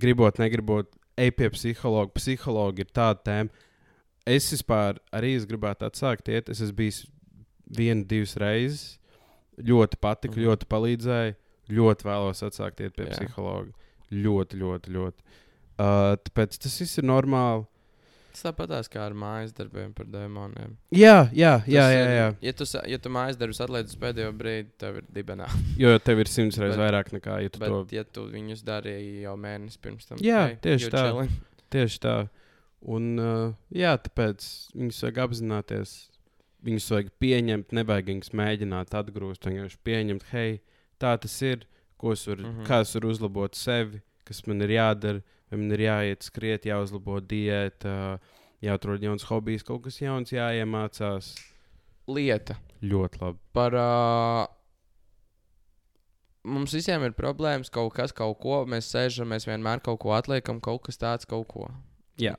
gribot, negribot, ej pie psihologa. Psihologi ir tāda tēma. Es vispār arī es gribētu atsākt iet. Es esmu bijis vienu, divas reizes. Ļoti patika, mm. ļoti palīdzēja. Ļoti vēlos atsākt iet pie. Jā. psihologa. Ļoti, ļoti, ļoti. Uh, tāpēc tas viss ir normāli. Tāpatās kā ar mājas darbiem par demoniem. Jā, jā, jā. Tas jā, ir- jā. Ja tu, sa- ja tu mājas darbus atliec uz pēdējo brīdi, tev ir dibenā. Jo tev ir simts reizes vairāk nekā, ja tu Bet, to ja tu viņus darīji jau mēnesi pirms tam, Jā, hey, tieši tā. chilling. Tieši tā. Un, uh, jā, tāpēc viņus vajag apzināties. Viņus vajag pieņemt, nevajag viņus mēģināt atgrūst. Vienkārši pieņemt, hei, tā tas ir. Ko es varu, mm. -hmm. Kā es varu uzlabot sevi, kas man ir jādara, vai man ir jāiet skriet, jāuzlabo diēta, jāatrod jauns hobijs, kaut kas jauns jāiemācās. Lieta Ļoti labi. par. Uh, mums visiem ir problēmas, kaut kas, kaut ko. Mēs sēžam, mēs vienmēr kaut ko atliekam, kaut kas tāds, kaut ko. Jā.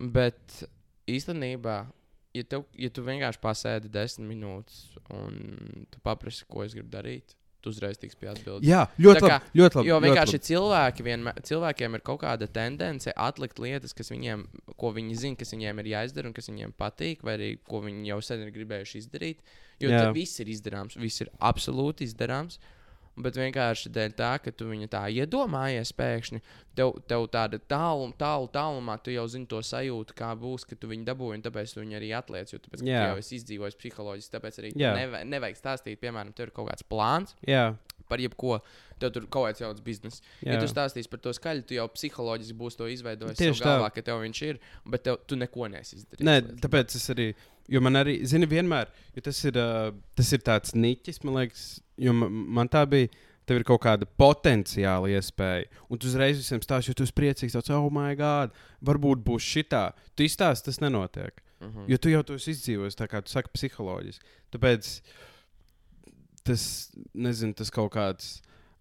Bet īstenībā, ja, tev, ja tu vienkārši pasēdi desmit minūtes un tu paprasti, ko es gribu darīt, tu uzreiz tiks pie atbildības. Jā, ļoti kā- labi. Ļoti labi Jo vienkārši labi. cilvēki vienmēr, cilvēkiem ir kaut kāda tendence atlikt lietas, kas viņiem, ko viņi zina, kas viņiem ir jāizdara un kas viņiem patīk, vai arī ko viņi jau sen ir gribējuši izdarīt. Jo tas viss ir izdarāms, viss ir absolūti izdarāms. Bet vienkārši dēļ tā, ka tu viņu tā iedomājies pēkšņi, tev, tev tāda tālu, tālu, tālumā, tu jau zini to sajūtu, kā būs, ka tu viņu dabūji, un tāpēc tu viņu arī atliec. Jo tāpēc, Jā. jau esi izdzīvojis psiholoģiski, tāpēc arī Jā. nevajag, nevajag stāstīt, piemēram, tev ir kaut kāds plāns Jā, par jebko. Tev tur kaut kāds jauns bizness. jā. Ja tu stāstīsi par to skaļi, tu jau psiholoģiski būsi to izveidojis. Tieši tā, galvā, ka tev viņš ir, bet tev, tu neko nesi izdarījis. Nē, tāpēc es arī. Jo man arī, zini, vienmēr, jo tas ir, uh, tas ir tāds niķis, man liekas, jo man, man tā bija. Tev ir kaut kāda potenciāla iespēja, un tu uzreiz visiem stāsti, jo tu esi priecīgs, tāds, oh, my God, varbūt būs šitā. Tu izstāsti, tas nenotiek. Mhm. Jo tu jau to esi izdzīvojis, tā kā tu saki, psiholoģiski. Tāpēc tas, nezinu, tas kaut kāds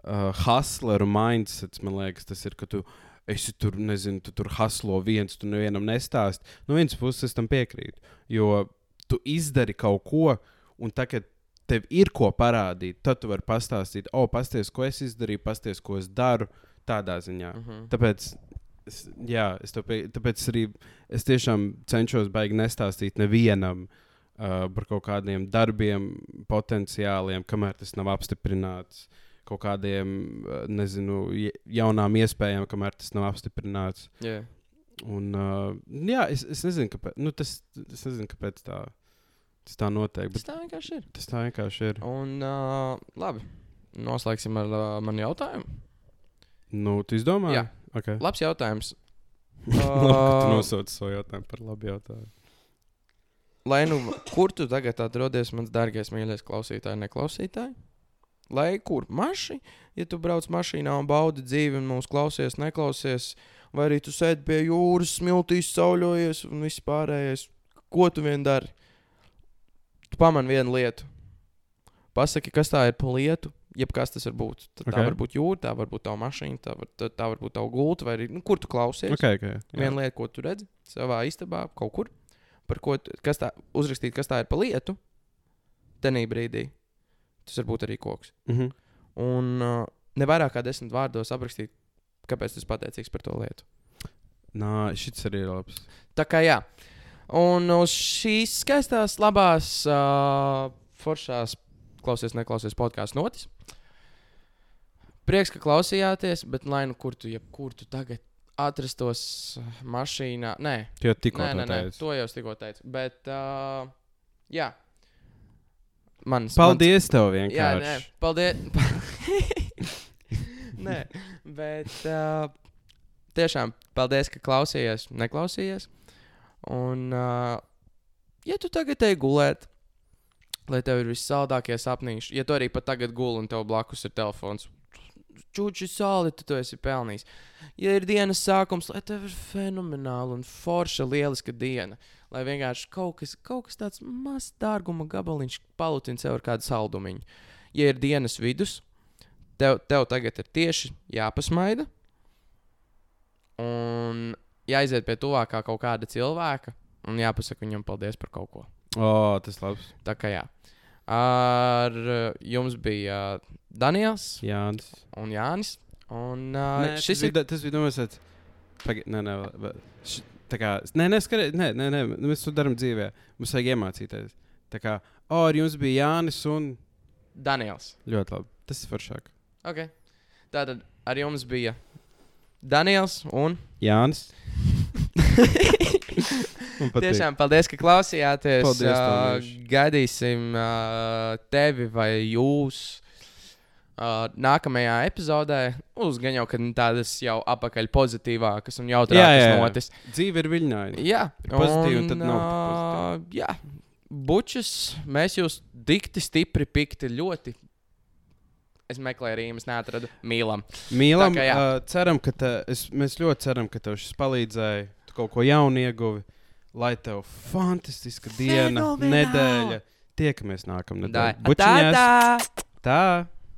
uh, hustleru mindsets, man liekas, tas ir, ka tu esi tur, nezinu, tu tur haslo viens, tu nevienam nestāsti. No vienas puses es tam piekrītu, jo tu izdari kaut ko, un tagad tev ir ko parādīt, tad tu vari pastāstīt, o, oh, pasties, ko es izdarīju, pasties, ko es daru, tādā ziņā. Mhm. Tāpēc, es, jā, es pie, tāpēc arī es tiešām cenšos baigi nestāstīt nevienam uh, par kaut kādiem darbiem, potenciāliem, kamēr tas nav apstiprināts. Kaut kādiem, uh, nezinu, ja- jaunām iespējām, kamēr tas nav apstiprināts. Jā. Un, uh, jā, es, es nezinu, kāpēc, nu, tas, es nezinu, kāpēc tā, tas tā notiek. Tas tā vienkārši ir. tas tā vienkārši ir. Un, uh, labi, noslēgsim ar uh, manu jautājumu. Nu, tu izdomā? Jā. Okay. Labs jautājums. Labi, Uh, nosauci savu jautājumu par labu jautājumu. Lai nu, kur tu tagad atrodies, mans dārgais, mīļais klausītāj, neklausītāj? Lai kur maši, ja tu brauc mašīnā un baudi dzīvi un mūsu klausies, neklausies, vai arī tu sēdi pie jūras, smiltīs, sauļojies un viss pārējais, ko tu vien dari? Tu pamani vienu lietu. Pasaki, kas tā ir pa lietu, jebkas tas var būt. Tad okay. Tā var būt jūra, tā var būt tava mašīna, tā var, tā, tā var būt tava gulta, vai arī nu, kur tu klausies. Okay, okay, jā. Viena lieta, ko tu redzi savā istabā, kaut kur, par ko tu- kas tā, uzrakstīt, kas tā ir pa lietu, tenī brīdī. Tas var būt arī koks. Mhm. Un uh, ne vairāk kā desmit vārdos aprakstīt, kāpēc esi pateicīgs par to lietu. Nā, šis arī ir labs. Tā kā jā. Un uz šīs skaistās, labās, uh, foršās, klausies, neklausies podkāstu notis. Prieks, ka klausījāties, bet lai nu kur tu, kur tu tagad atrastos mašīnā, nē, Tu jau tikko to teici. to jau es tikko teicu. Bet, uh, jā, mans, Paldies tev Mans, jā, nē, vienkārši. paldies. nē, bet uh, tiešām paldies, ka klausījies, neklausījies. Un, uh, ja tu tagad ej gulēt, lai tev ir vissaldākie sapnīši, ja tu arī pat tagad guli un tev blakus ir telefons, čūči sāli, tu to esi pelnījis. Ja ir dienas sākums, lai tev ir fenomenāla un forša, lieliska diena, lai vienkārši kaut kas, kaut kas tāds mazs dārguma gabaliņš palutina sev ar kādu saldumiņu. Ja ir dienas vidus, tev, tev tagad ir tieši jāpasmaida un jāiziet pie tuvākā kaut kāda cilvēka un jāpasaka viņam paldies par kaut ko. O, tas labs. Tā kā jā. Ar uh, jums bija uh, Daniels Jānis. un Jānis. Un, uh, Nē, šis tas ir bija, tas bija domāts, ka. Nē, nē, vēl- vēl- š- tā kā. Nē, skatiet, nē, nē, nē, mēs to darām dzīvē. Mums vajag iemācīties. Tā kā, o, ar jums bija Jānis un. Daniels. Ļoti labi. Tas ir foršāk. Okay. Tātad ar jums bija Daniels un Jānis. Patīk. Tiešām paldies, ka klausījāties. Paldies, uh, gaidīsim uh, tevi vai jūs. Uh, nākamajā epizodē būs gan jau tādas jau apakaļ pozitīvākas un jautrākas jā, jā. notis. Dzīve ir viļņaina. Jā, pozitīvi, un tad nav tik uh, Jā, bučus, mēs jūs dikti, stipri, pikti, ļoti. Es meklēju rīmas, neatradu. Mīlam. Mīlam, Tā kā uh, ceram, ka te, es, mēs ļoti ceram, ka tev šis palīdzēja. Tu kaut ko jaunu ieguvi. Lai tev fantastiska diena, Fenomenāli! nedēļa. Tiekamies Tā. Bučiņās! tā, tā. Tā!